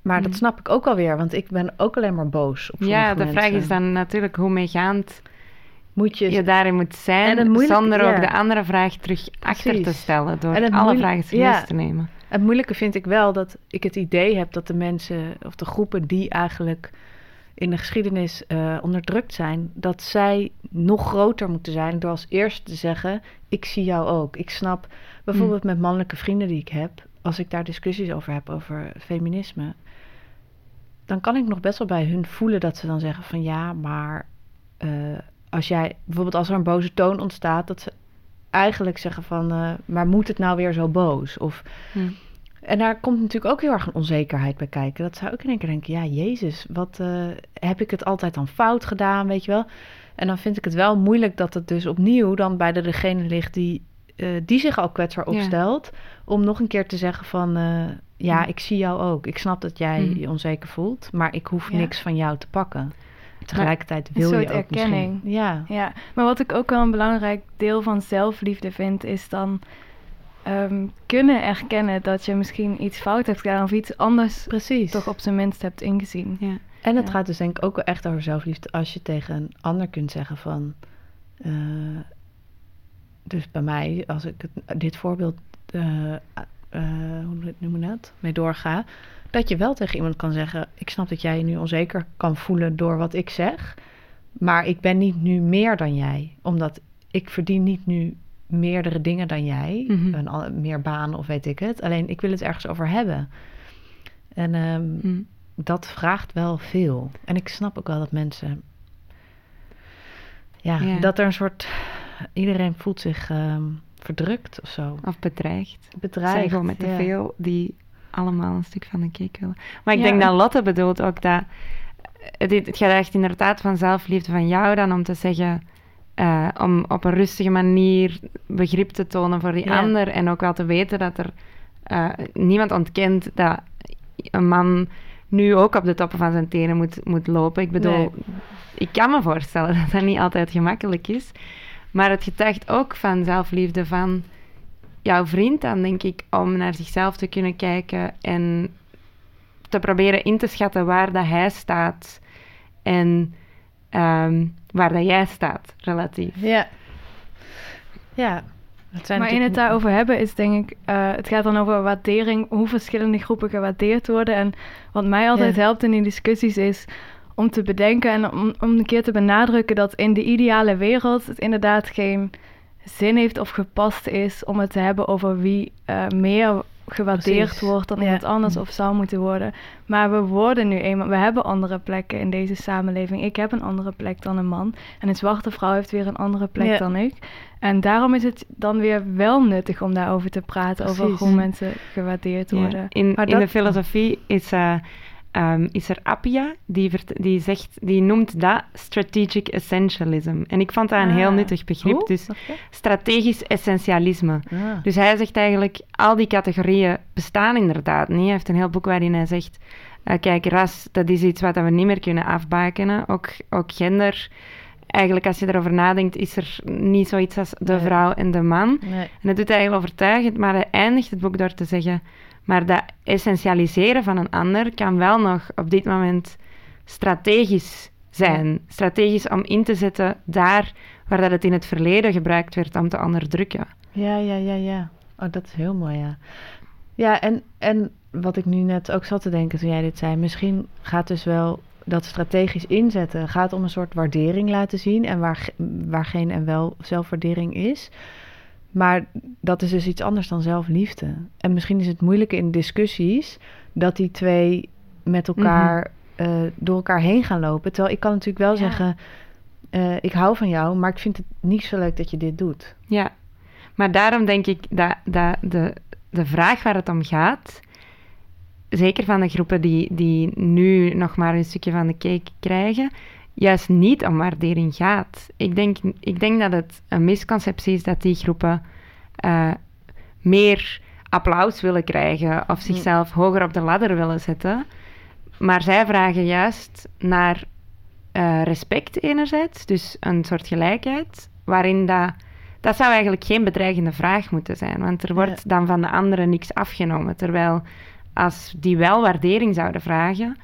Maar dat Mhm. snap ik ook alweer, want ik ben ook alleen maar boos op Ja, de vraag is dan natuurlijk hoe meegaand Moet je je daarin moet zijn, het moeilijke- zonder ook ja. de andere vraag terug achter te stellen, door alle vragen serieus ja. te nemen. Het moeilijke vind ik wel dat ik het idee heb dat de mensen of de groepen die eigenlijk in de geschiedenis eh, onderdrukt zijn, dat zij nog groter moeten zijn door als eerste te zeggen: Ik zie jou ook. Ik snap bijvoorbeeld met mannelijke vrienden die ik heb, als ik daar discussies over heb over feminisme, dan kan ik nog best wel bij hun voelen dat ze dan zeggen: van ja, maar eh, als jij bijvoorbeeld als er een boze toon ontstaat, dat ze eigenlijk zeggen van: eh, maar moet het nou weer zo boos? Of Hm. en daar komt natuurlijk ook heel erg een onzekerheid bij kijken. Dat zou ik in één keer denken, ja, Jezus, wat eh, heb ik het altijd dan fout gedaan, weet je wel? En dan vind ik het wel moeilijk dat het dus opnieuw dan bij de, degene ligt die, eh, die zich al kwetsbaar Ja. opstelt. Om nog een keer te zeggen van, eh, ja, ik zie jou ook. Ik snap dat jij je onzeker voelt, maar ik hoef Ja. niks van jou te pakken. Tegelijkertijd wil je ook erkenning. misschien... Ja, Ja, maar wat ik ook wel een belangrijk deel van zelfliefde vind, is dan ehm, kunnen erkennen dat je misschien iets fout hebt gedaan of iets anders precies. toch op zijn minst hebt ingezien. Ja. En het Ja. gaat dus denk ik ook wel echt over zelfliefde als je tegen een ander kunt zeggen van... eh, dus bij mij, als ik het, dit voorbeeld, eh, eh, hoe noem je dat, mee doorga... dat je wel tegen iemand kan zeggen... ik snap dat jij je nu onzeker kan voelen door wat ik zeg... maar ik ben niet nu meer dan jij. Omdat ik verdien niet nu meerdere dingen dan jij. Mhm. een, meer banen of weet ik het. Alleen ik wil het ergens over hebben. En... ehm, Hm. dat vraagt wel veel. En ik snap ook wel dat mensen. Ja, Ja. dat er een soort. Iedereen voelt zich ehm, verdrukt of zo. Of bedreigd. Bedreigd. zijn gewoon met te ja. veel die allemaal een stuk van de cake willen. Maar ik Ja. denk dat Lotte bedoelt ook dat... Het, het gaat echt inderdaad van zelfliefde van jou dan om te zeggen... eh, om op een rustige manier begrip te tonen voor die Ja. ander. En ook wel te weten dat er... eh, niemand ontkent dat een man nu ook op de toppen van zijn tenen moet, moet lopen. Ik bedoel, Nee. ik kan me voorstellen dat dat niet altijd gemakkelijk is. Maar het getuigt ook van zelfliefde van jouw vriend dan, denk ik, om naar zichzelf te kunnen kijken en te proberen in te schatten waar dat hij staat en ehm, waar dat jij staat, relatief. Ja. Ja. Het zijn maar in het daarover hebben is denk ik, eh, het gaat dan over waardering, hoe verschillende groepen gewaardeerd worden. En wat mij altijd Ja. helpt in die discussies is om te bedenken en om, om een keer te benadrukken dat in de ideale wereld het inderdaad geen zin heeft of gepast is om het te hebben over wie eh, meer gewaardeerd Precies. wordt dan Ja. iemand anders of zou moeten worden. Maar we worden nu eenmaal, we hebben andere plekken in deze samenleving. Ik heb een andere plek dan een man. En een zwarte vrouw heeft weer een andere plek Ja. dan ik. En daarom is het dan weer wel nuttig om daarover te praten, over hoe mensen gewaardeerd Ja. worden. In, Maar in dat- de filosofie is, eh, ehm, is er Appia, die, vert- die, zegt, die noemt dat strategic essentialism. En ik vond dat een heel Ah. nuttig begrip. Dus strategisch essentialisme. Ah. Dus hij zegt eigenlijk, al die categorieën bestaan inderdaad niet. Hij heeft een heel boek waarin hij zegt, eh, kijk, ras, dat is iets wat we niet meer kunnen afbakenen. Ook, ook gender. Eigenlijk, als je erover nadenkt, is er niet zoiets als de vrouw en de man. Nee. En dat doet hij heel overtuigend, maar hij eindigt het boek door te zeggen, maar dat essentialiseren van een ander kan wel nog op dit moment strategisch zijn. Strategisch om in te zetten daar waar dat het in het verleden gebruikt werd om te onderdrukken. Ja, ja, ja, ja. Oh, dat is heel mooi, ja. Ja, en, en wat ik nu net ook zat te denken toen jij dit zei, misschien gaat dus wel dat strategisch inzetten, gaat om een soort waardering laten zien en waar, waar geen en wel zelfwaardering is. Maar dat is dus iets anders dan zelfliefde. En misschien is het moeilijke in discussies dat die twee met elkaar eh, door elkaar heen gaan lopen. Terwijl ik kan natuurlijk wel Ja. zeggen, eh, ik hou van jou, maar ik vind het niet zo leuk dat je dit doet. Ja, maar daarom denk ik dat, dat de, de vraag waar het om gaat, zeker van de groepen die, die nu nog maar een stukje van de cake krijgen, juist niet om waardering gaat. Ik denk, ik denk dat het een misconceptie is dat die groepen eh, meer applaus willen krijgen of zichzelf hoger op de ladder willen zetten. Maar zij vragen juist naar eh, respect enerzijds, dus een soort gelijkheid, waarin dat... Dat zou eigenlijk geen bedreigende vraag moeten zijn, want er wordt dan van de anderen niks afgenomen. Terwijl als die wel waardering zouden vragen,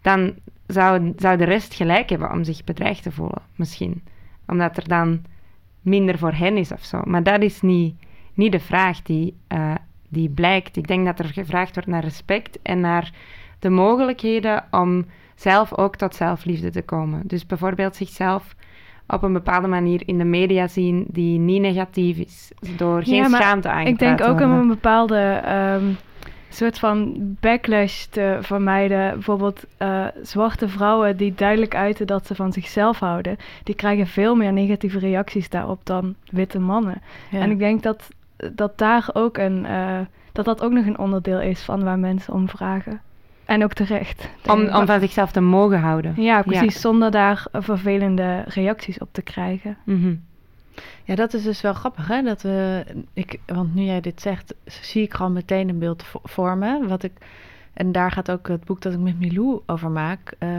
dan zou, zou de rest gelijk hebben om zich bedreigd te voelen, misschien. Omdat er dan minder voor hen is of zo. Maar dat is niet, niet de vraag die, eh, die blijkt. Ik denk dat er gevraagd wordt naar respect en naar de mogelijkheden om zelf ook tot zelfliefde te komen. Dus bijvoorbeeld zichzelf op een bepaalde manier in de media zien die niet negatief is. Door geen Ja, schaamte aan Ik denk ook om een bepaalde ehm, soort van backlash te vermijden. Bijvoorbeeld eh, zwarte vrouwen die duidelijk uiten dat ze van zichzelf houden, die krijgen veel meer negatieve reacties daarop dan witte mannen. En ik denk dat, dat daar ook een eh, dat dat ook nog een onderdeel is van waar mensen om vragen. En ook terecht. Om, ik. om van zichzelf te mogen houden. Ja, precies. Zonder daar eh, vervelende reacties op te krijgen. Mhm. Ja, dat is dus wel grappig, hè? Dat we, ik, want nu jij dit zegt, zie ik gewoon meteen een beeld vo- vormen. Wat ik, en daar gaat ook het boek dat ik met Milou over maak, eh,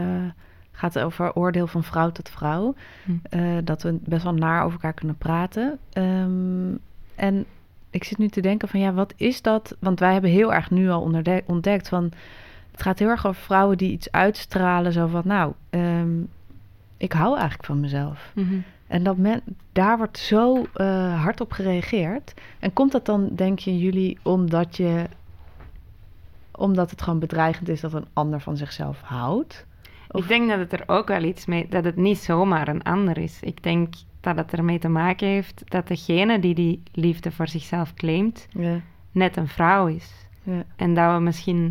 gaat over oordeel van vrouw tot vrouw. Hm. Eh, dat we best wel naar over elkaar kunnen praten. Ehm, en ik zit nu te denken van, ja, wat is dat? Want wij hebben heel erg nu al ontdekt van, het gaat heel erg over vrouwen die iets uitstralen, zo van, nou, ehm, ik hou eigenlijk van mezelf. Mhm. En dat men, daar wordt zo eh, hard op gereageerd. En komt dat dan, denk je, jullie, omdat je omdat het gewoon bedreigend is dat een ander van zichzelf houdt? Of- Ik denk dat het er ook wel iets mee... Dat het niet zomaar een ander is. Ik denk dat het ermee te maken heeft dat degene die die liefde voor zichzelf claimt, Ja, net een vrouw is. ja, En dat we misschien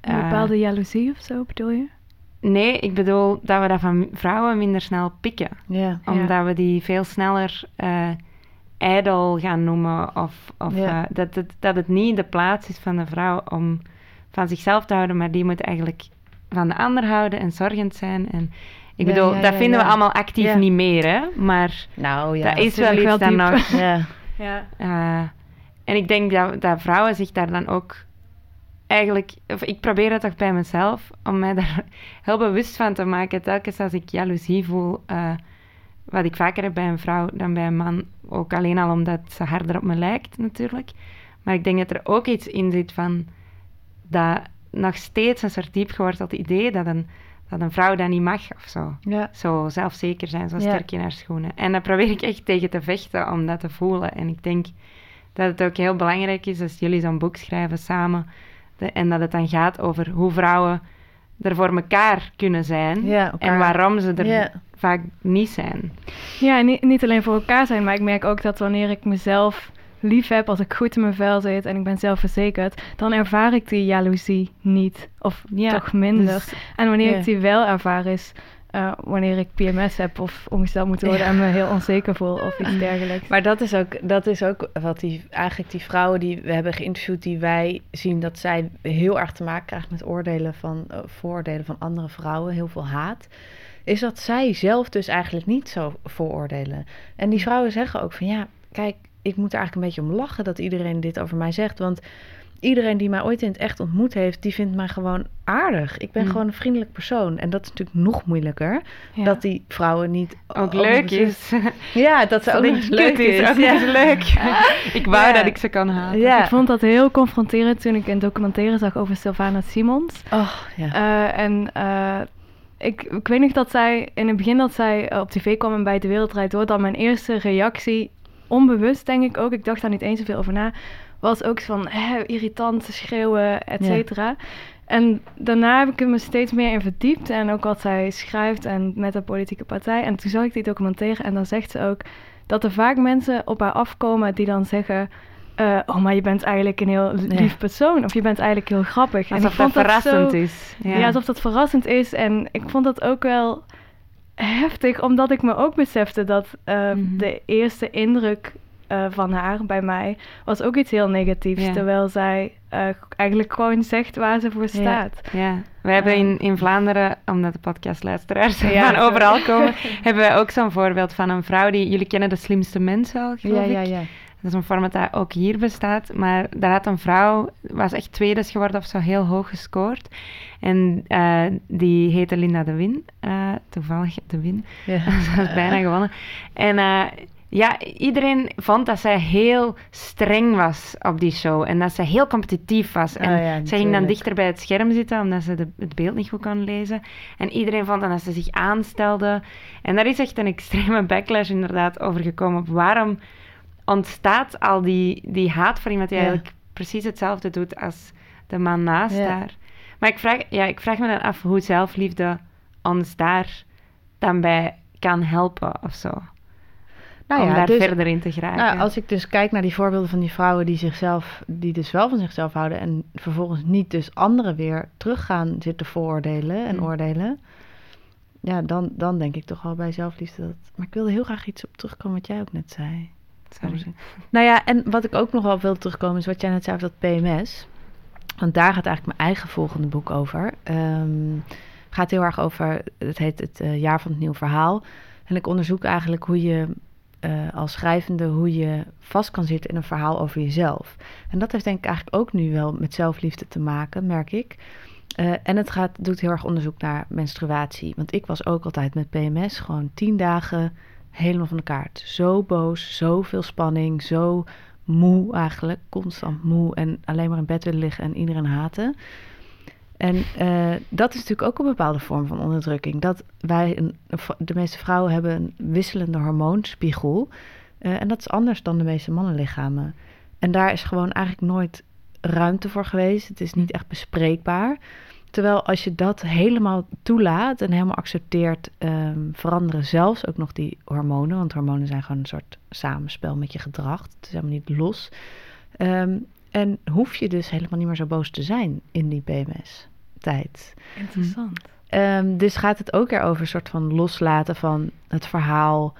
Een eh, bepaalde jaloezie of zo bedoel je? Nee, ik bedoel dat we dat van vrouwen minder snel pikken. Ja. Omdat we die veel sneller eh ijdel gaan noemen. Of, of Ja. eh, dat, het, dat het niet de plaats is van de vrouw om van zichzelf te houden, maar die moet eigenlijk van de ander houden en zorgend zijn. En ik Ja, bedoel, ja, dat vinden ja. we allemaal actief Ja. niet meer, hè. Maar Nou ja. dat is wel iets wel diep. nog... Ja. Ja. Eh, en ik denk dat, dat vrouwen zich daar dan ook eigenlijk, of ik probeer dat toch bij mezelf, om mij daar heel bewust van te maken. Telkens als ik jaloezie voel, eh, wat ik vaker heb bij een vrouw dan bij een man, ook alleen al omdat ze harder op me lijkt natuurlijk. Maar ik denk dat er ook iets in zit van dat nog steeds een soort diep geworteld idee dat een, dat een vrouw dat niet mag of zo. Ja. Zo zelfzeker zijn, zo Ja. sterk in haar schoenen. En daar probeer ik echt tegen te vechten om dat te voelen. En ik denk dat het ook heel belangrijk is als jullie zo'n boek schrijven samen. En dat het dan gaat over hoe vrouwen er voor elkaar kunnen zijn. Ja, elkaar- en waarom ze er Ja. vaak niet zijn. Ja, en niet, niet alleen voor elkaar zijn, maar ik merk ook dat wanneer ik mezelf lief heb, als ik goed in mijn vel zit en ik ben zelfverzekerd, dan ervaar ik die jaloezie niet. Of Ja, toch minder. dus- en wanneer ik die wel ervaar is eh, wanneer ik PMS heb of ongesteld moet worden Ja. en me heel onzeker voel of iets dergelijks. Maar dat is ook, dat is ook wat die, eigenlijk die vrouwen die we hebben geïnterviewd, die wij zien dat zij heel erg te maken krijgen met oordelen van, eh, vooroordelen van andere vrouwen, heel veel haat. Is dat zij zelf dus eigenlijk niet zo vooroordelen. En die vrouwen zeggen ook van ja, kijk, ik moet er eigenlijk een beetje om lachen dat iedereen dit over mij zegt. Want iedereen die mij ooit in het echt ontmoet heeft, die vindt mij gewoon aardig. Ik ben Mm. gewoon een vriendelijk persoon. En dat is natuurlijk nog moeilijker. Ja. Dat die vrouwen niet Ook leuk is. Ja, dat ze ook Dat nog eens leuk is, is. ook Ja. eens leuk. ik wou Ja. dat ik ze kan haten. Ja. Ik vond dat heel confronterend toen ik een documentaire zag over Sylvana Simons. Oh, ja. Eh, en eh, ik, ik weet nog dat zij in het begin dat zij op tv kwam en bij De Wereld Draait Door, dan mijn eerste reactie, onbewust denk ik ook, ik dacht daar niet eens zoveel over na, was ook van hè, irritant, schreeuwen, et Ja. cetera. En daarna heb ik me steeds meer in verdiept en ook wat zij schrijft en met de politieke partij. En toen zag ik die documentaire en dan zegt ze ook dat er vaak mensen op haar afkomen die dan zeggen... eh, oh, maar je bent eigenlijk een heel lief persoon. Of je bent eigenlijk heel grappig. en ik Alsof dat vond verrassend zo- is. ja. alsof dat verrassend is. En ik vond dat ook wel heftig, omdat ik me ook besefte dat eh, Mhm. de eerste indruk eh, van haar bij mij was ook iets heel negatiefs. Ja. Terwijl zij eh, eigenlijk gewoon zegt waar ze voor staat. Ja, we hebben in, in Vlaanderen, omdat de podcastluisteraars Ja, van zo. overal komen, hebben wij ook zo'n voorbeeld van een vrouw die, jullie kennen de slimste mens wel, geloof Ja, ik. ja, ja. Dat is een format dat ook hier bestaat. Maar daar had een vrouw, was echt tweede geworden of zo, heel hoog gescoord. En eh, die heette Linda de Win. eh, toevallig de Win. ja. Ze had bijna gewonnen. En eh, ja, iedereen vond dat zij heel streng was op die show. En dat zij heel competitief was. En Oh ja, zij ging dan dichter bij het scherm zitten, omdat ze de, het beeld niet goed kon lezen. En iedereen vond dan dat ze zich aanstelde. En daar is echt een extreme backlash inderdaad over gekomen. Waarom ontstaat al die, die haat voor iemand die Ja. eigenlijk precies hetzelfde doet als de man naast Ja. haar. Maar ik vraag, ja, ik vraag me dan af hoe zelfliefde ons daar dan bij kan helpen of zo. Nou om ja, daar dus- verder in te geraken. Nou, als ik dus kijk naar die voorbeelden van die vrouwen die zichzelf, die dus wel van zichzelf houden en vervolgens niet dus anderen weer terug gaan zitten vooroordelen en Mm. oordelen. Ja, dan, dan denk ik toch wel bij zelfliefde dat. Maar ik wilde heel graag iets op terugkomen wat jij ook net zei. Sorry. Nou ja, en wat ik ook nog wel wil terugkomen is wat jij net zei over dat PMS. Want daar gaat eigenlijk mijn eigen volgende boek over. Ehm gaat heel erg over, het heet het eh, jaar van het nieuw verhaal. En ik onderzoek eigenlijk hoe je eh, als schrijvende, hoe je vast kan zitten in een verhaal over jezelf. En dat heeft denk ik eigenlijk ook nu wel met zelfliefde te maken, merk ik. Eh, en het gaat, doet heel erg onderzoek naar menstruatie. Want ik was ook altijd met PMS gewoon tien dagen helemaal van de kaart. Zo boos, zoveel spanning, zo moe eigenlijk, constant moe en alleen maar in bed willen liggen en iedereen haten. En eh, dat is natuurlijk ook een bepaalde vorm van onderdrukking. Dat wij, de meeste vrouwen hebben een wisselende hormoonspiegel. eh, en dat is anders dan de meeste mannenlichamen. En daar is gewoon eigenlijk nooit ruimte voor geweest. Het is niet echt bespreekbaar. Terwijl als je dat helemaal toelaat en helemaal accepteert, ehm, veranderen zelfs ook nog die hormonen. Want hormonen zijn gewoon een soort samenspel met je gedrag. Het is helemaal niet los. Ehm, en hoef je dus helemaal niet meer zo boos te zijn in die PMS. tijd. Interessant. Ehm, dus gaat het ook weer over een soort van loslaten van het verhaal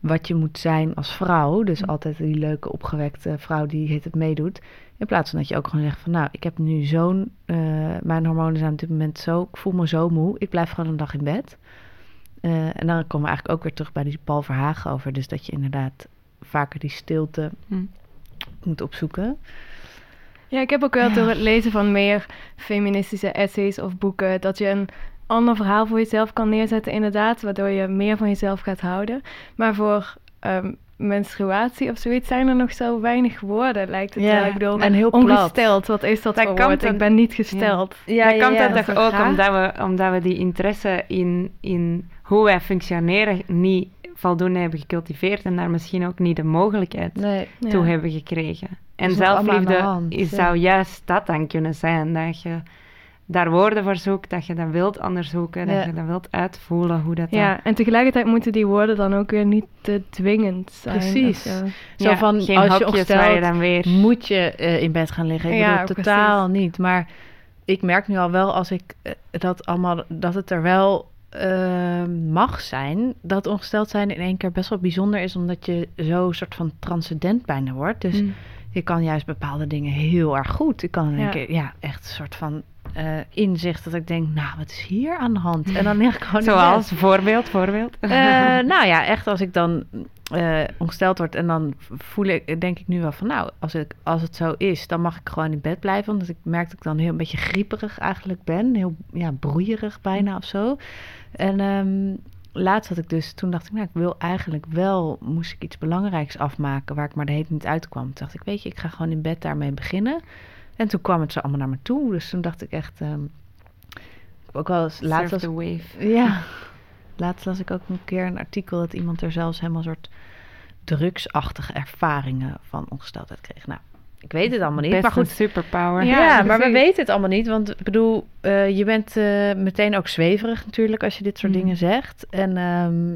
wat je moet zijn als vrouw. Dus Mm. altijd die leuke opgewekte vrouw die het meedoet. In plaats van dat je ook gewoon zegt van nou, ik heb nu zo'n... eh, mijn hormonen zijn op dit moment zo... Ik voel me zo moe. Ik blijf gewoon een dag in bed. Eh, en dan komen we eigenlijk ook weer terug bij die Paul Verhagen over. Dus dat je inderdaad vaker die stilte Hm. moet opzoeken. Ja, ik heb ook wel Ja. door het lezen van meer feministische essays of boeken... dat je een ander verhaal voor jezelf kan neerzetten inderdaad... waardoor je meer van jezelf gaat houden. Maar voor ehm, menstruatie of zoiets zijn er nog zo weinig woorden, lijkt het Ja, wel. Ik bedoel, en heel ongesteld, wat is dat, Dat voor komt woord? een- Ik ben niet gesteld. Ja, dat komt dat dat toch is een ook omdat we, omdat we die interesse in, in hoe wij functioneren niet voldoende hebben gecultiveerd en daar misschien ook niet de mogelijkheid Nee. Ja. toe hebben gekregen. En de zelfliefde hand, is, ja. zou juist dat dan kunnen zijn. Dat je daar woorden voor zoekt, dat je dat wilt onderzoeken, Ja. dat je dat wilt uitvoelen, hoe dat Ja, dan... en tegelijkertijd moeten die woorden dan ook weer niet te dwingend zijn. Precies. of zo. Van, geen als je hokjes waar je ongesteld dan weer... moet je eh, in bed gaan liggen. Ik Ja, bedoel, totaal niet. Maar ik merk nu al wel als ik eh, dat allemaal, dat het er wel eh, mag zijn, dat ongesteld zijn in één keer best wel bijzonder is, omdat je zo soort van transcendent bijna wordt. Dus Hm. je kan juist bepaalde dingen heel erg goed. Ik kan in één Ja. keer, ja, echt een soort van eh, inzicht dat ik denk, nou, wat is hier aan de hand? En dan ik gewoon. Zoals, voorbeeld, voorbeeld. Eh, nou ja, echt als ik dan eh, ongesteld word en dan voel ik, denk ik nu wel van, nou, als, ik, als het zo is, dan mag ik gewoon in bed blijven. Omdat ik merk dat ik dan heel een beetje grieperig eigenlijk ben. Heel ja, broeierig bijna of zo. En ehm, laatst had ik dus, toen dacht ik, nou, ik wil eigenlijk wel, moest ik iets belangrijks afmaken waar ik maar de hele tijd niet uitkwam. Toen dacht ik, weet je, ik ga gewoon in bed daarmee beginnen. En toen kwam het zo allemaal naar me toe. Dus toen dacht ik echt, ik heb ook wel eens laatst was wave. ja. Laatst las ik ook een keer een artikel dat iemand er zelfs helemaal een soort drugsachtige ervaringen van ongesteldheid kreeg. Nou, ik weet het allemaal niet. Best maar goed, een superpower. ja, Ja, maar we weten het allemaal niet. Want ik bedoel, eh, je bent eh, meteen ook zweverig natuurlijk als je dit soort Mm. dingen zegt. En ehm,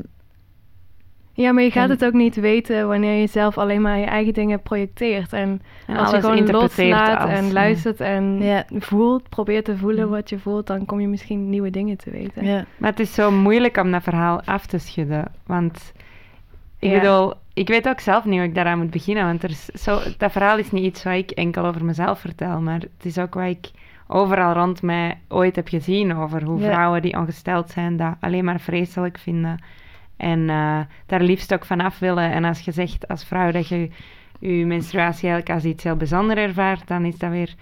Ja, maar je gaat En- het ook niet weten wanneer je zelf alleen maar je eigen dingen projecteert. En, En als je gewoon loslaat als, en luistert en voelt, probeert te voelen Mm. wat je voelt, dan kom je misschien nieuwe dingen te weten. Maar het is zo moeilijk om dat verhaal af te schudden. Want ik bedoel, ik weet ook zelf niet hoe ik daaraan moet beginnen. Want er is zo, dat verhaal is niet iets wat ik enkel over mezelf vertel. Maar het is ook wat ik overal rond mij ooit heb gezien. Over hoe Ja. vrouwen die ongesteld zijn dat alleen maar vreselijk vinden. En eh, daar liefst ook vanaf willen. En als je zegt als vrouw dat je je menstruatie eigenlijk als iets heel bijzonder ervaart, dan is dat weer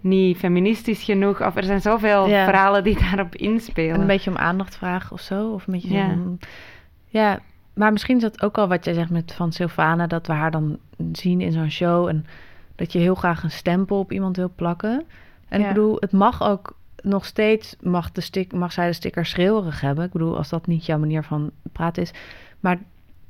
niet feministisch genoeg. Of er zijn zoveel Ja. verhalen die daarop inspelen. En een beetje om aandacht vragen of zo. Of een beetje Ja. zo. Ja, maar misschien is dat ook al wat jij zegt met van Sylvana, dat we haar dan zien in zo'n show en dat je heel graag een stempel op iemand wil plakken. En Ja. ik bedoel, het mag ook nog steeds, mag, de stik, mag zij de sticker schreeuwerig hebben. Ik bedoel, als dat niet jouw manier van praten is. Maar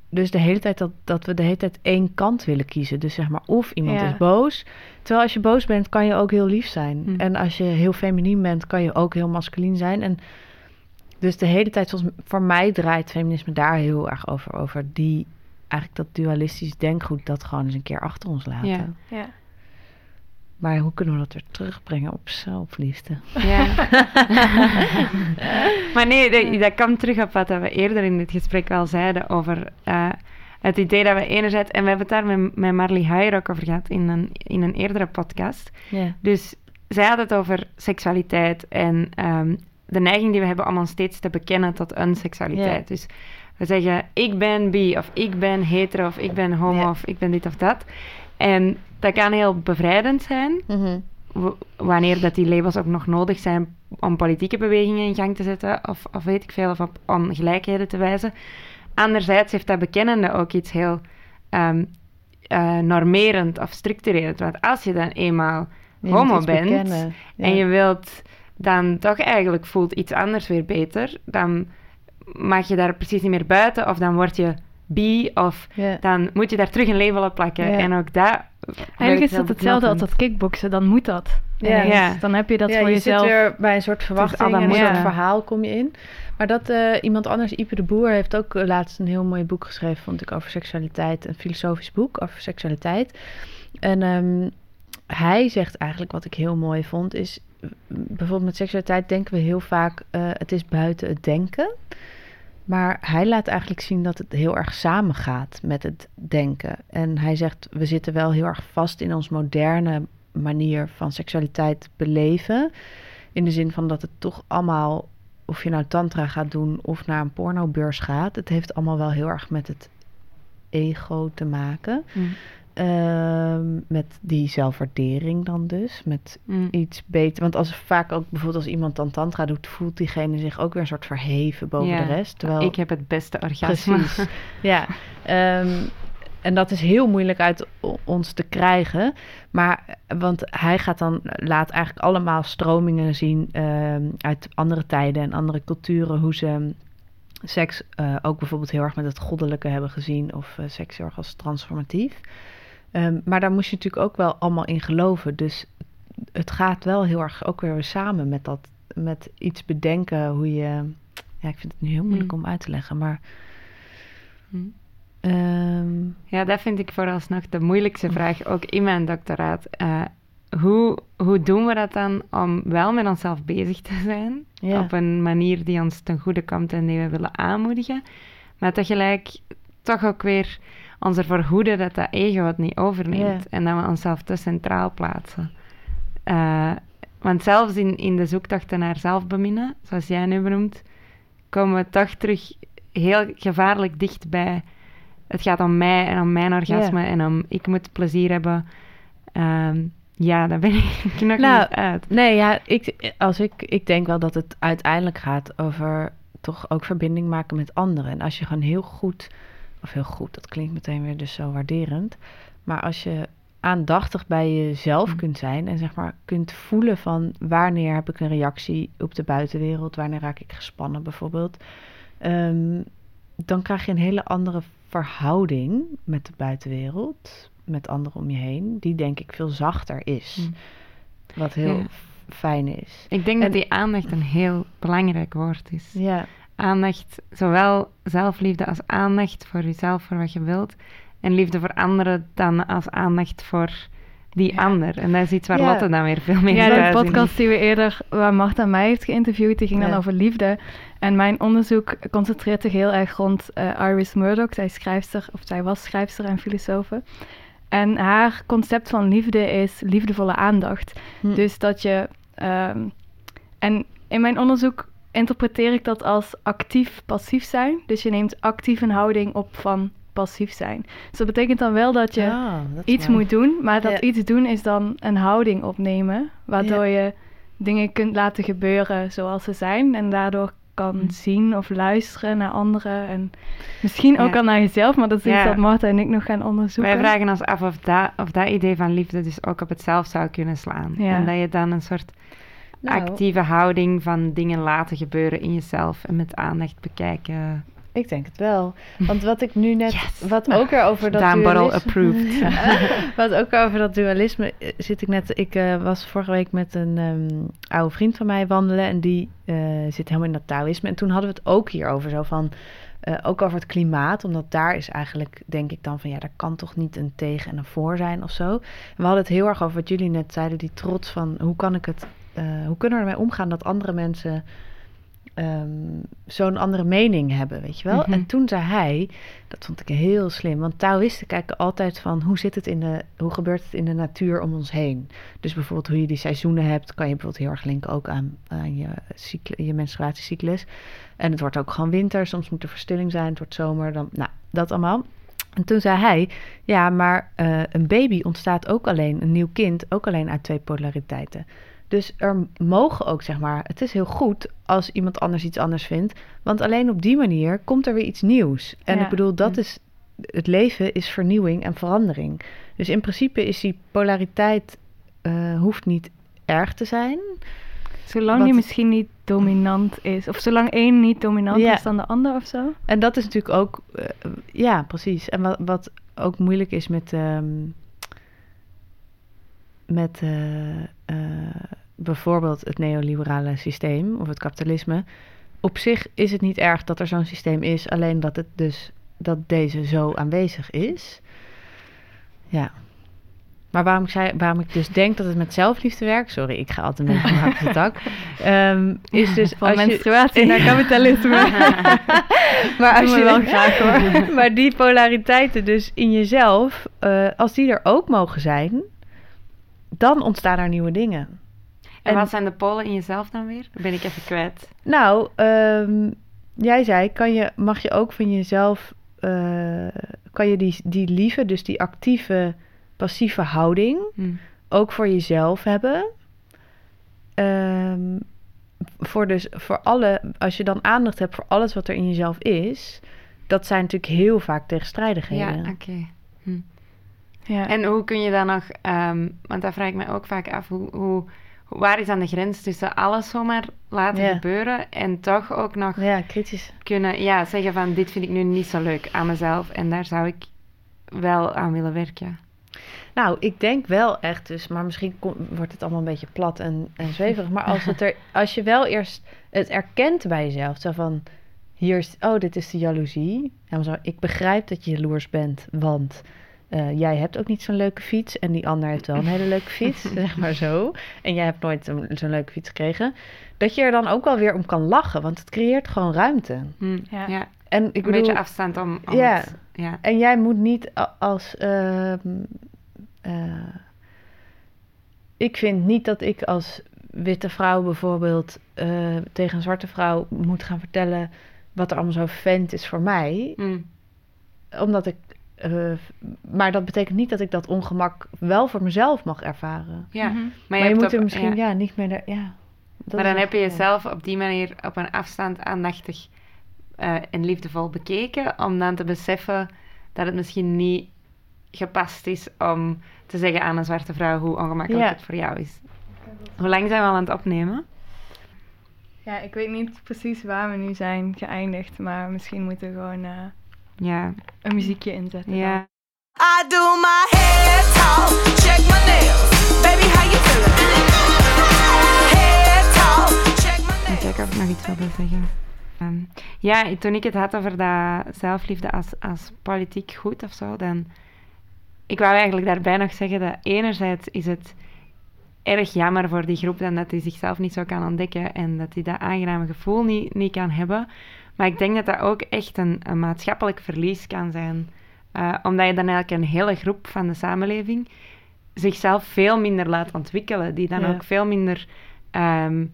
dus de hele tijd dat, dat we de hele tijd één kant willen kiezen. Dus zeg maar, of iemand Ja. is boos. Terwijl als je boos bent, kan je ook heel lief zijn. Hm. En als je heel feminien bent, kan je ook heel masculien zijn. En dus de hele tijd, volgens voor mij draait feminisme daar heel erg over. Over die, eigenlijk dat dualistisch denkgoed, dat gewoon eens een keer achter ons laten. Ja. Ja. Maar hoe kunnen we dat weer terugbrengen op zelfliefde? Ja. maar nee, dat, dat kwam terug op wat we eerder in dit gesprek al zeiden over eh, het idee dat we enerzijds... En we hebben het daar met, met Marley Huijer ook over gehad in een, in een eerdere podcast. Ja. Dus zij had het over seksualiteit en ehm, de neiging die we hebben om ons steeds te bekennen tot een seksualiteit. Dus we zeggen, ik ben bi, of ik ben hetero, of ik ben homo, of ik ben dit of dat. En dat kan heel bevrijdend zijn, Mhm. wanneer dat die labels ook nog nodig zijn om politieke bewegingen in gang te zetten, of, of weet ik veel, of op ongelijkheden te wijzen. Anderzijds heeft dat bekennende ook iets heel ehm, eh, normerend of structurerend. Want als je dan eenmaal Je homo bent bekennen. Ja. en je wilt dan toch eigenlijk voelt iets anders weer beter, dan mag je daar precies niet meer buiten, of dan word je bi, of dan moet je daar terug een label op plakken. En ook dat... Eigenlijk is dat hetzelfde als dat kickboksen, dan moet dat. Ja. Ja. Dan heb je dat ja, voor je jezelf. zit weer bij een soort verwachting en een soort verhaal kom je in. Maar dat eh, iemand anders, Ipe de Boer, heeft ook eh, laatst een heel mooi boek geschreven, vond ik, over seksualiteit. Een filosofisch boek over seksualiteit. En ehm, hij zegt eigenlijk, wat ik heel mooi vond, is... bijvoorbeeld met seksualiteit denken we heel vaak, eh, het is buiten het denken. Maar hij laat eigenlijk zien dat het heel erg samengaat met het denken. En hij zegt, we zitten wel heel erg vast in ons moderne manier van seksualiteit beleven. In de zin van dat het toch allemaal, of je nou tantra gaat doen of naar een pornobeurs gaat, het heeft allemaal wel heel erg met het ego te maken. Mm. Ehm, met die zelfwaardering dan dus. Met Mm. iets beter. Want als vaak ook bijvoorbeeld als iemand dan tantra doet, voelt diegene zich ook weer een soort verheven boven Ja, de rest. Terwijl Ik heb het beste orgasme. Precies. ja. Ehm, en dat is heel moeilijk uit ons te krijgen. Maar, eh, want hij gaat dan, laat eigenlijk allemaal stromingen zien ehm, uit andere tijden en andere culturen. Hoe ze seks eh, ook bijvoorbeeld heel erg met het goddelijke hebben gezien. Of eh, seks heel erg als transformatief. Ehm, maar daar moest je natuurlijk ook wel allemaal in geloven. Dus het gaat wel heel erg ook weer samen met dat, met iets bedenken hoe je. Ja, ik vind het nu heel moeilijk Mm. om uit te leggen, maar. Mm. ehm, Ja, dat vind ik vooralsnog de moeilijkste vraag, ook in mijn doctoraat. Eh, hoe, hoe doen we dat dan om wel met onszelf bezig te zijn? Ja. Op een manier die ons ten goede komt en die we willen aanmoedigen. Maar tegelijk toch ook weer ons ervoor hoeden dat dat ego het niet overneemt. Ja. En dat we onszelf te centraal plaatsen. Eh, want zelfs in, in de zoektochten naar zelfbeminnen, zoals jij nu benoemt, komen we toch terug heel gevaarlijk dicht bij het gaat om mij en om mijn orgasme en om ik moet plezier hebben. Ehm, ja, daar ben ik nog Nou, niet uit. nee, ja, ik, als ik, ik denk wel dat het uiteindelijk gaat over toch ook verbinding maken met anderen. En als je gewoon heel goed, of heel goed, dat klinkt meteen weer dus zo waarderend. Maar als je aandachtig bij jezelf Mm. kunt zijn en zeg maar kunt voelen van wanneer heb ik een reactie op de buitenwereld, wanneer raak ik gespannen bijvoorbeeld, ehm, dan krijg je een hele andere verhouding met de buitenwereld, met anderen om je heen, die denk ik veel zachter is. Mm. Wat heel Ja. fijn is. Ik denk dat die aandacht een heel belangrijk woord is. Ja, Aandacht, zowel zelfliefde als aandacht voor jezelf, voor wat je wilt. En liefde voor anderen dan als aandacht voor die Ja. ander. En dat is iets waar Ja. Lotte dan weer veel meer Ja, de podcast die we eerder, waar Marta mij heeft geïnterviewd, die ging dan over liefde. En mijn onderzoek concentreert zich heel erg rond eh, Iris Murdoch. Zij schrijfster, of zij was schrijfster en filosofe. En haar concept van liefde is liefdevolle aandacht. Hm. Dus dat je. ehm, en in mijn onderzoek interpreteer ik dat als actief-passief zijn. Dus je neemt actief een houding op van passief zijn. Dus dat betekent dan wel dat je Ah, dat iets mooi. moet doen, maar dat Ja. iets doen is dan een houding opnemen, waardoor je dingen kunt laten gebeuren zoals ze zijn en daardoor kan Mm. zien of luisteren naar anderen en misschien ook al naar jezelf, maar dat is iets dat Marta en ik nog gaan onderzoeken. Wij vragen ons af of dat, of dat idee van liefde dus ook op het zelf zou kunnen slaan. En dat je dan een soort Nou, actieve houding van dingen laten gebeuren in jezelf en met aandacht bekijken. Ik denk het wel. Want wat ik nu net, Yes. wat ook weer over dat Daan dualisme... approved. wat ook over dat dualisme zit ik net... Ik eh, was vorige week met een ehm, oude vriend van mij wandelen... en die eh, zit helemaal in dat Taoïsme. En toen hadden we het ook hierover, zo van... eh, ook over het klimaat, omdat daar is eigenlijk, denk ik dan van... ja, daar kan toch niet een tegen en een voor zijn of zo. En we hadden het heel erg over wat jullie net zeiden... die trots van, hoe kan ik het... eh, hoe kunnen we ermee omgaan dat andere mensen... ehm, zo'n andere mening hebben, weet je wel? Mhm. En toen zei hij, dat vond ik heel slim, want Taoïsten kijken altijd van hoe zit het in de, hoe gebeurt het in de natuur om ons heen? Dus bijvoorbeeld hoe je die seizoenen hebt, kan je bijvoorbeeld heel erg linken ook aan, aan je, cycle, je menstruatiecyclus. En het wordt ook gewoon winter, soms moet er verstilling zijn, het wordt zomer, dan, nou, dat allemaal. En toen zei hij, ja, maar eh, een baby ontstaat ook alleen, een nieuw kind, ook alleen uit twee polariteiten. Dus er mogen ook, zeg maar, het is heel goed als iemand anders iets anders vindt. Want alleen op die manier komt er weer iets nieuws. En Ja. ik bedoel, dat is, het leven is vernieuwing en verandering. Dus in principe is die polariteit, eh, hoeft niet erg te zijn. Zolang Wat- die misschien niet dominant is, of zolang één niet dominant Ja. is dan de ander of zo. En dat is natuurlijk ook, eh, ja, precies. En wat, wat ook moeilijk is met, ehm, met eh, eh, bijvoorbeeld het neoliberale systeem of het kapitalisme. Op zich is het niet erg dat er zo'n systeem is, alleen dat het dus dat deze zo aanwezig is. Ja. Maar waarom ik, zei, waarom ik dus denk dat het met zelfliefde werkt... Sorry, ik ga altijd een beetje van hak tak. ehm, is dus Van als je- menstruatie naar kapitalisme. maar als je we wel graag, hoor. maar die polariteiten dus in jezelf, eh, als die er ook mogen zijn, dan ontstaan er nieuwe dingen. En En- wat zijn de polen in jezelf dan weer? Ben ik even kwijt. Nou, ehm, jij zei, kan je, mag je ook van jezelf, eh, kan je die, die lieve, dus die actieve, passieve houding Hm. ook voor jezelf hebben. Ehm, voor dus voor alle, als je dan aandacht hebt voor alles wat er in jezelf is, dat zijn natuurlijk heel vaak Ja, tegenstrijdigheden. oké. Ja. En hoe kun je dan nog, ehm, want dat vraag ik mij ook vaak af, hoe, hoe, waar is dan de grens tussen alles zomaar laten Ja. gebeuren en toch ook nog Ja, kritisch. kunnen ja, zeggen van dit vind ik nu niet zo leuk aan mezelf en daar zou ik wel aan willen werken. Nou, ik denk wel echt dus, maar misschien wordt het allemaal een beetje plat en, en zweverig. Maar als, het er, als je wel eerst het erkent bij jezelf, zo van, hier is, oh, dit is de jaloezie. Zo, ik begrijp dat je jaloers bent, want eh, jij hebt ook niet zo'n leuke fiets en die ander heeft wel een hele leuke fiets, zeg maar zo. En jij hebt nooit zo'n leuke fiets gekregen. Dat je er dan ook wel weer om kan lachen, want het creëert gewoon ruimte. Hm, Ja. ja. En ik een bedoel, beetje afstand om, om Ja. het- ja. En jij moet niet als. ehm, eh, ik vind niet dat ik als witte vrouw bijvoorbeeld eh, tegen een zwarte vrouw moet gaan vertellen wat er allemaal zo vent is voor mij. Hm. Omdat ik. Eh, maar dat betekent niet dat ik dat ongemak wel voor mezelf mag ervaren. ja. Mhm. Maar Maar je, moet er misschien ja. ja. niet meer. Ja, Maar dan heb je ja. jezelf op die manier op een afstand aandachtig eh, en liefdevol bekeken, om dan te beseffen dat het misschien niet gepast is om te zeggen aan een zwarte vrouw hoe ongemakkelijk Ja. het voor jou is. Hoe lang zijn we al aan het opnemen? Ja, ik weet niet precies waar we nu zijn geëindigd, maar misschien moeten we gewoon eh, Ja, een muziekje inzetten. dan. ja. I do my hair talk, check my nails. Baby, how you feeling? Hair talk, check my Ik nails. kijk of ik nog iets wilde zeggen. Ehm, ja, toen ik het had over dat zelfliefde als, als politiek goed of zo, dan... Ik wou eigenlijk daarbij nog zeggen dat enerzijds is het erg jammer voor die groep dan dat hij zichzelf niet zo kan ontdekken en dat hij dat aangename gevoel niet, niet kan hebben. Maar ik denk dat dat ook echt een, een maatschappelijk verlies kan zijn. Eh, omdat je dan eigenlijk een hele groep van de samenleving zichzelf veel minder laat ontwikkelen. Die dan Ja. ook veel minder ehm,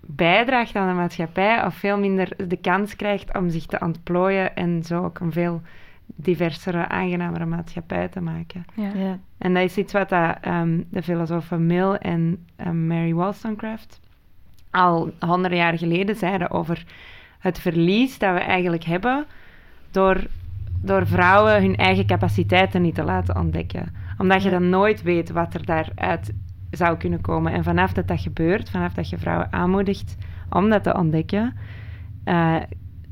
bijdraagt aan de maatschappij of veel minder de kans krijgt om zich te ontplooien en zo ook een veel diversere, aangenamere maatschappij te maken. Ja. Ja. En dat is iets wat dat, ehm, de filosofen Mill en ehm, Mary Wollstonecraft al honderden jaar geleden zeiden over het verlies dat we eigenlijk hebben door, door vrouwen hun eigen capaciteiten niet te laten ontdekken. Omdat je dan nooit weet wat er daaruit zou kunnen komen. En vanaf dat dat gebeurt, vanaf dat je vrouwen aanmoedigt om dat te ontdekken, eh,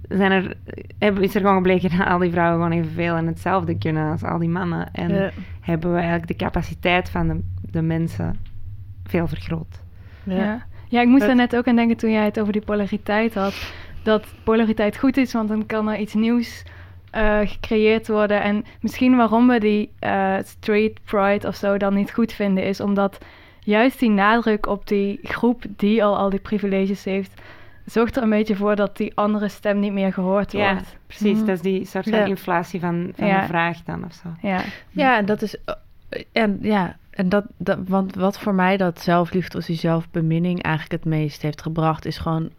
zijn er, hebben- is er gewoon gebleken dat al die vrouwen gewoon evenveel en hetzelfde kunnen als al die mannen. En Ja. hebben we eigenlijk de capaciteit van de, de mensen veel vergroot. Ja. Ja. ja, ik moest Het- er net ook aan denken toen jij het over die polariteit had. Dat polariteit goed is, want dan kan er iets nieuws eh, gecreëerd worden. En misschien waarom we die eh, straight pride of zo dan niet goed vinden, is omdat juist die nadruk op die groep die al al die privileges heeft, zorgt er een beetje voor dat die andere stem niet meer gehoord Ja, wordt. precies. Mhm. Dat is die soort van Ja. inflatie van, van Ja. de vraag dan of zo. Ja, Ja, en dat is. En ja, en dat, dat. Want wat voor mij dat zelfliefde of die zelfbeminning eigenlijk het meest heeft gebracht, is gewoon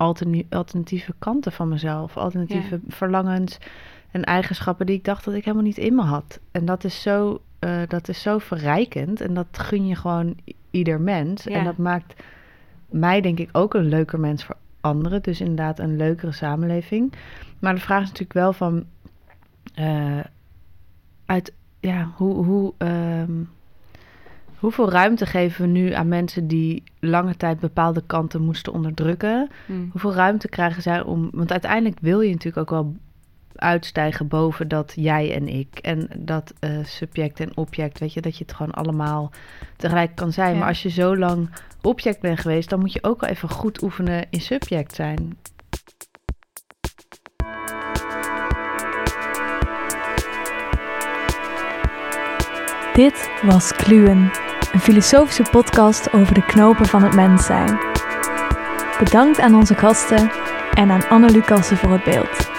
alternatieve kanten van mezelf. Alternatieve verlangens en eigenschappen die ik dacht dat ik helemaal niet in me had. En dat is zo, eh, dat is zo verrijkend. En dat gun je gewoon ieder mens. Ja. En dat maakt mij, denk ik, ook een leuker mens voor anderen. Dus inderdaad een leukere samenleving. Maar de vraag is natuurlijk wel van. eh, uit ja, hoe, hoe, ehm, hoeveel ruimte geven we nu aan mensen die lange tijd bepaalde kanten moesten onderdrukken? Hm. Hoeveel ruimte krijgen zij om. Want uiteindelijk wil je natuurlijk ook wel uitstijgen boven dat jij en ik. En dat eh, subject en object. Weet je, dat je het gewoon allemaal tegelijk kan zijn. Ja. Maar als je zo lang object bent geweest, dan moet je ook wel even goed oefenen in subject zijn. Dit was Kluwen, een filosofische podcast over de knopen van het mens zijn. Bedankt aan onze gasten en aan Anne Lucassen voor het beeld.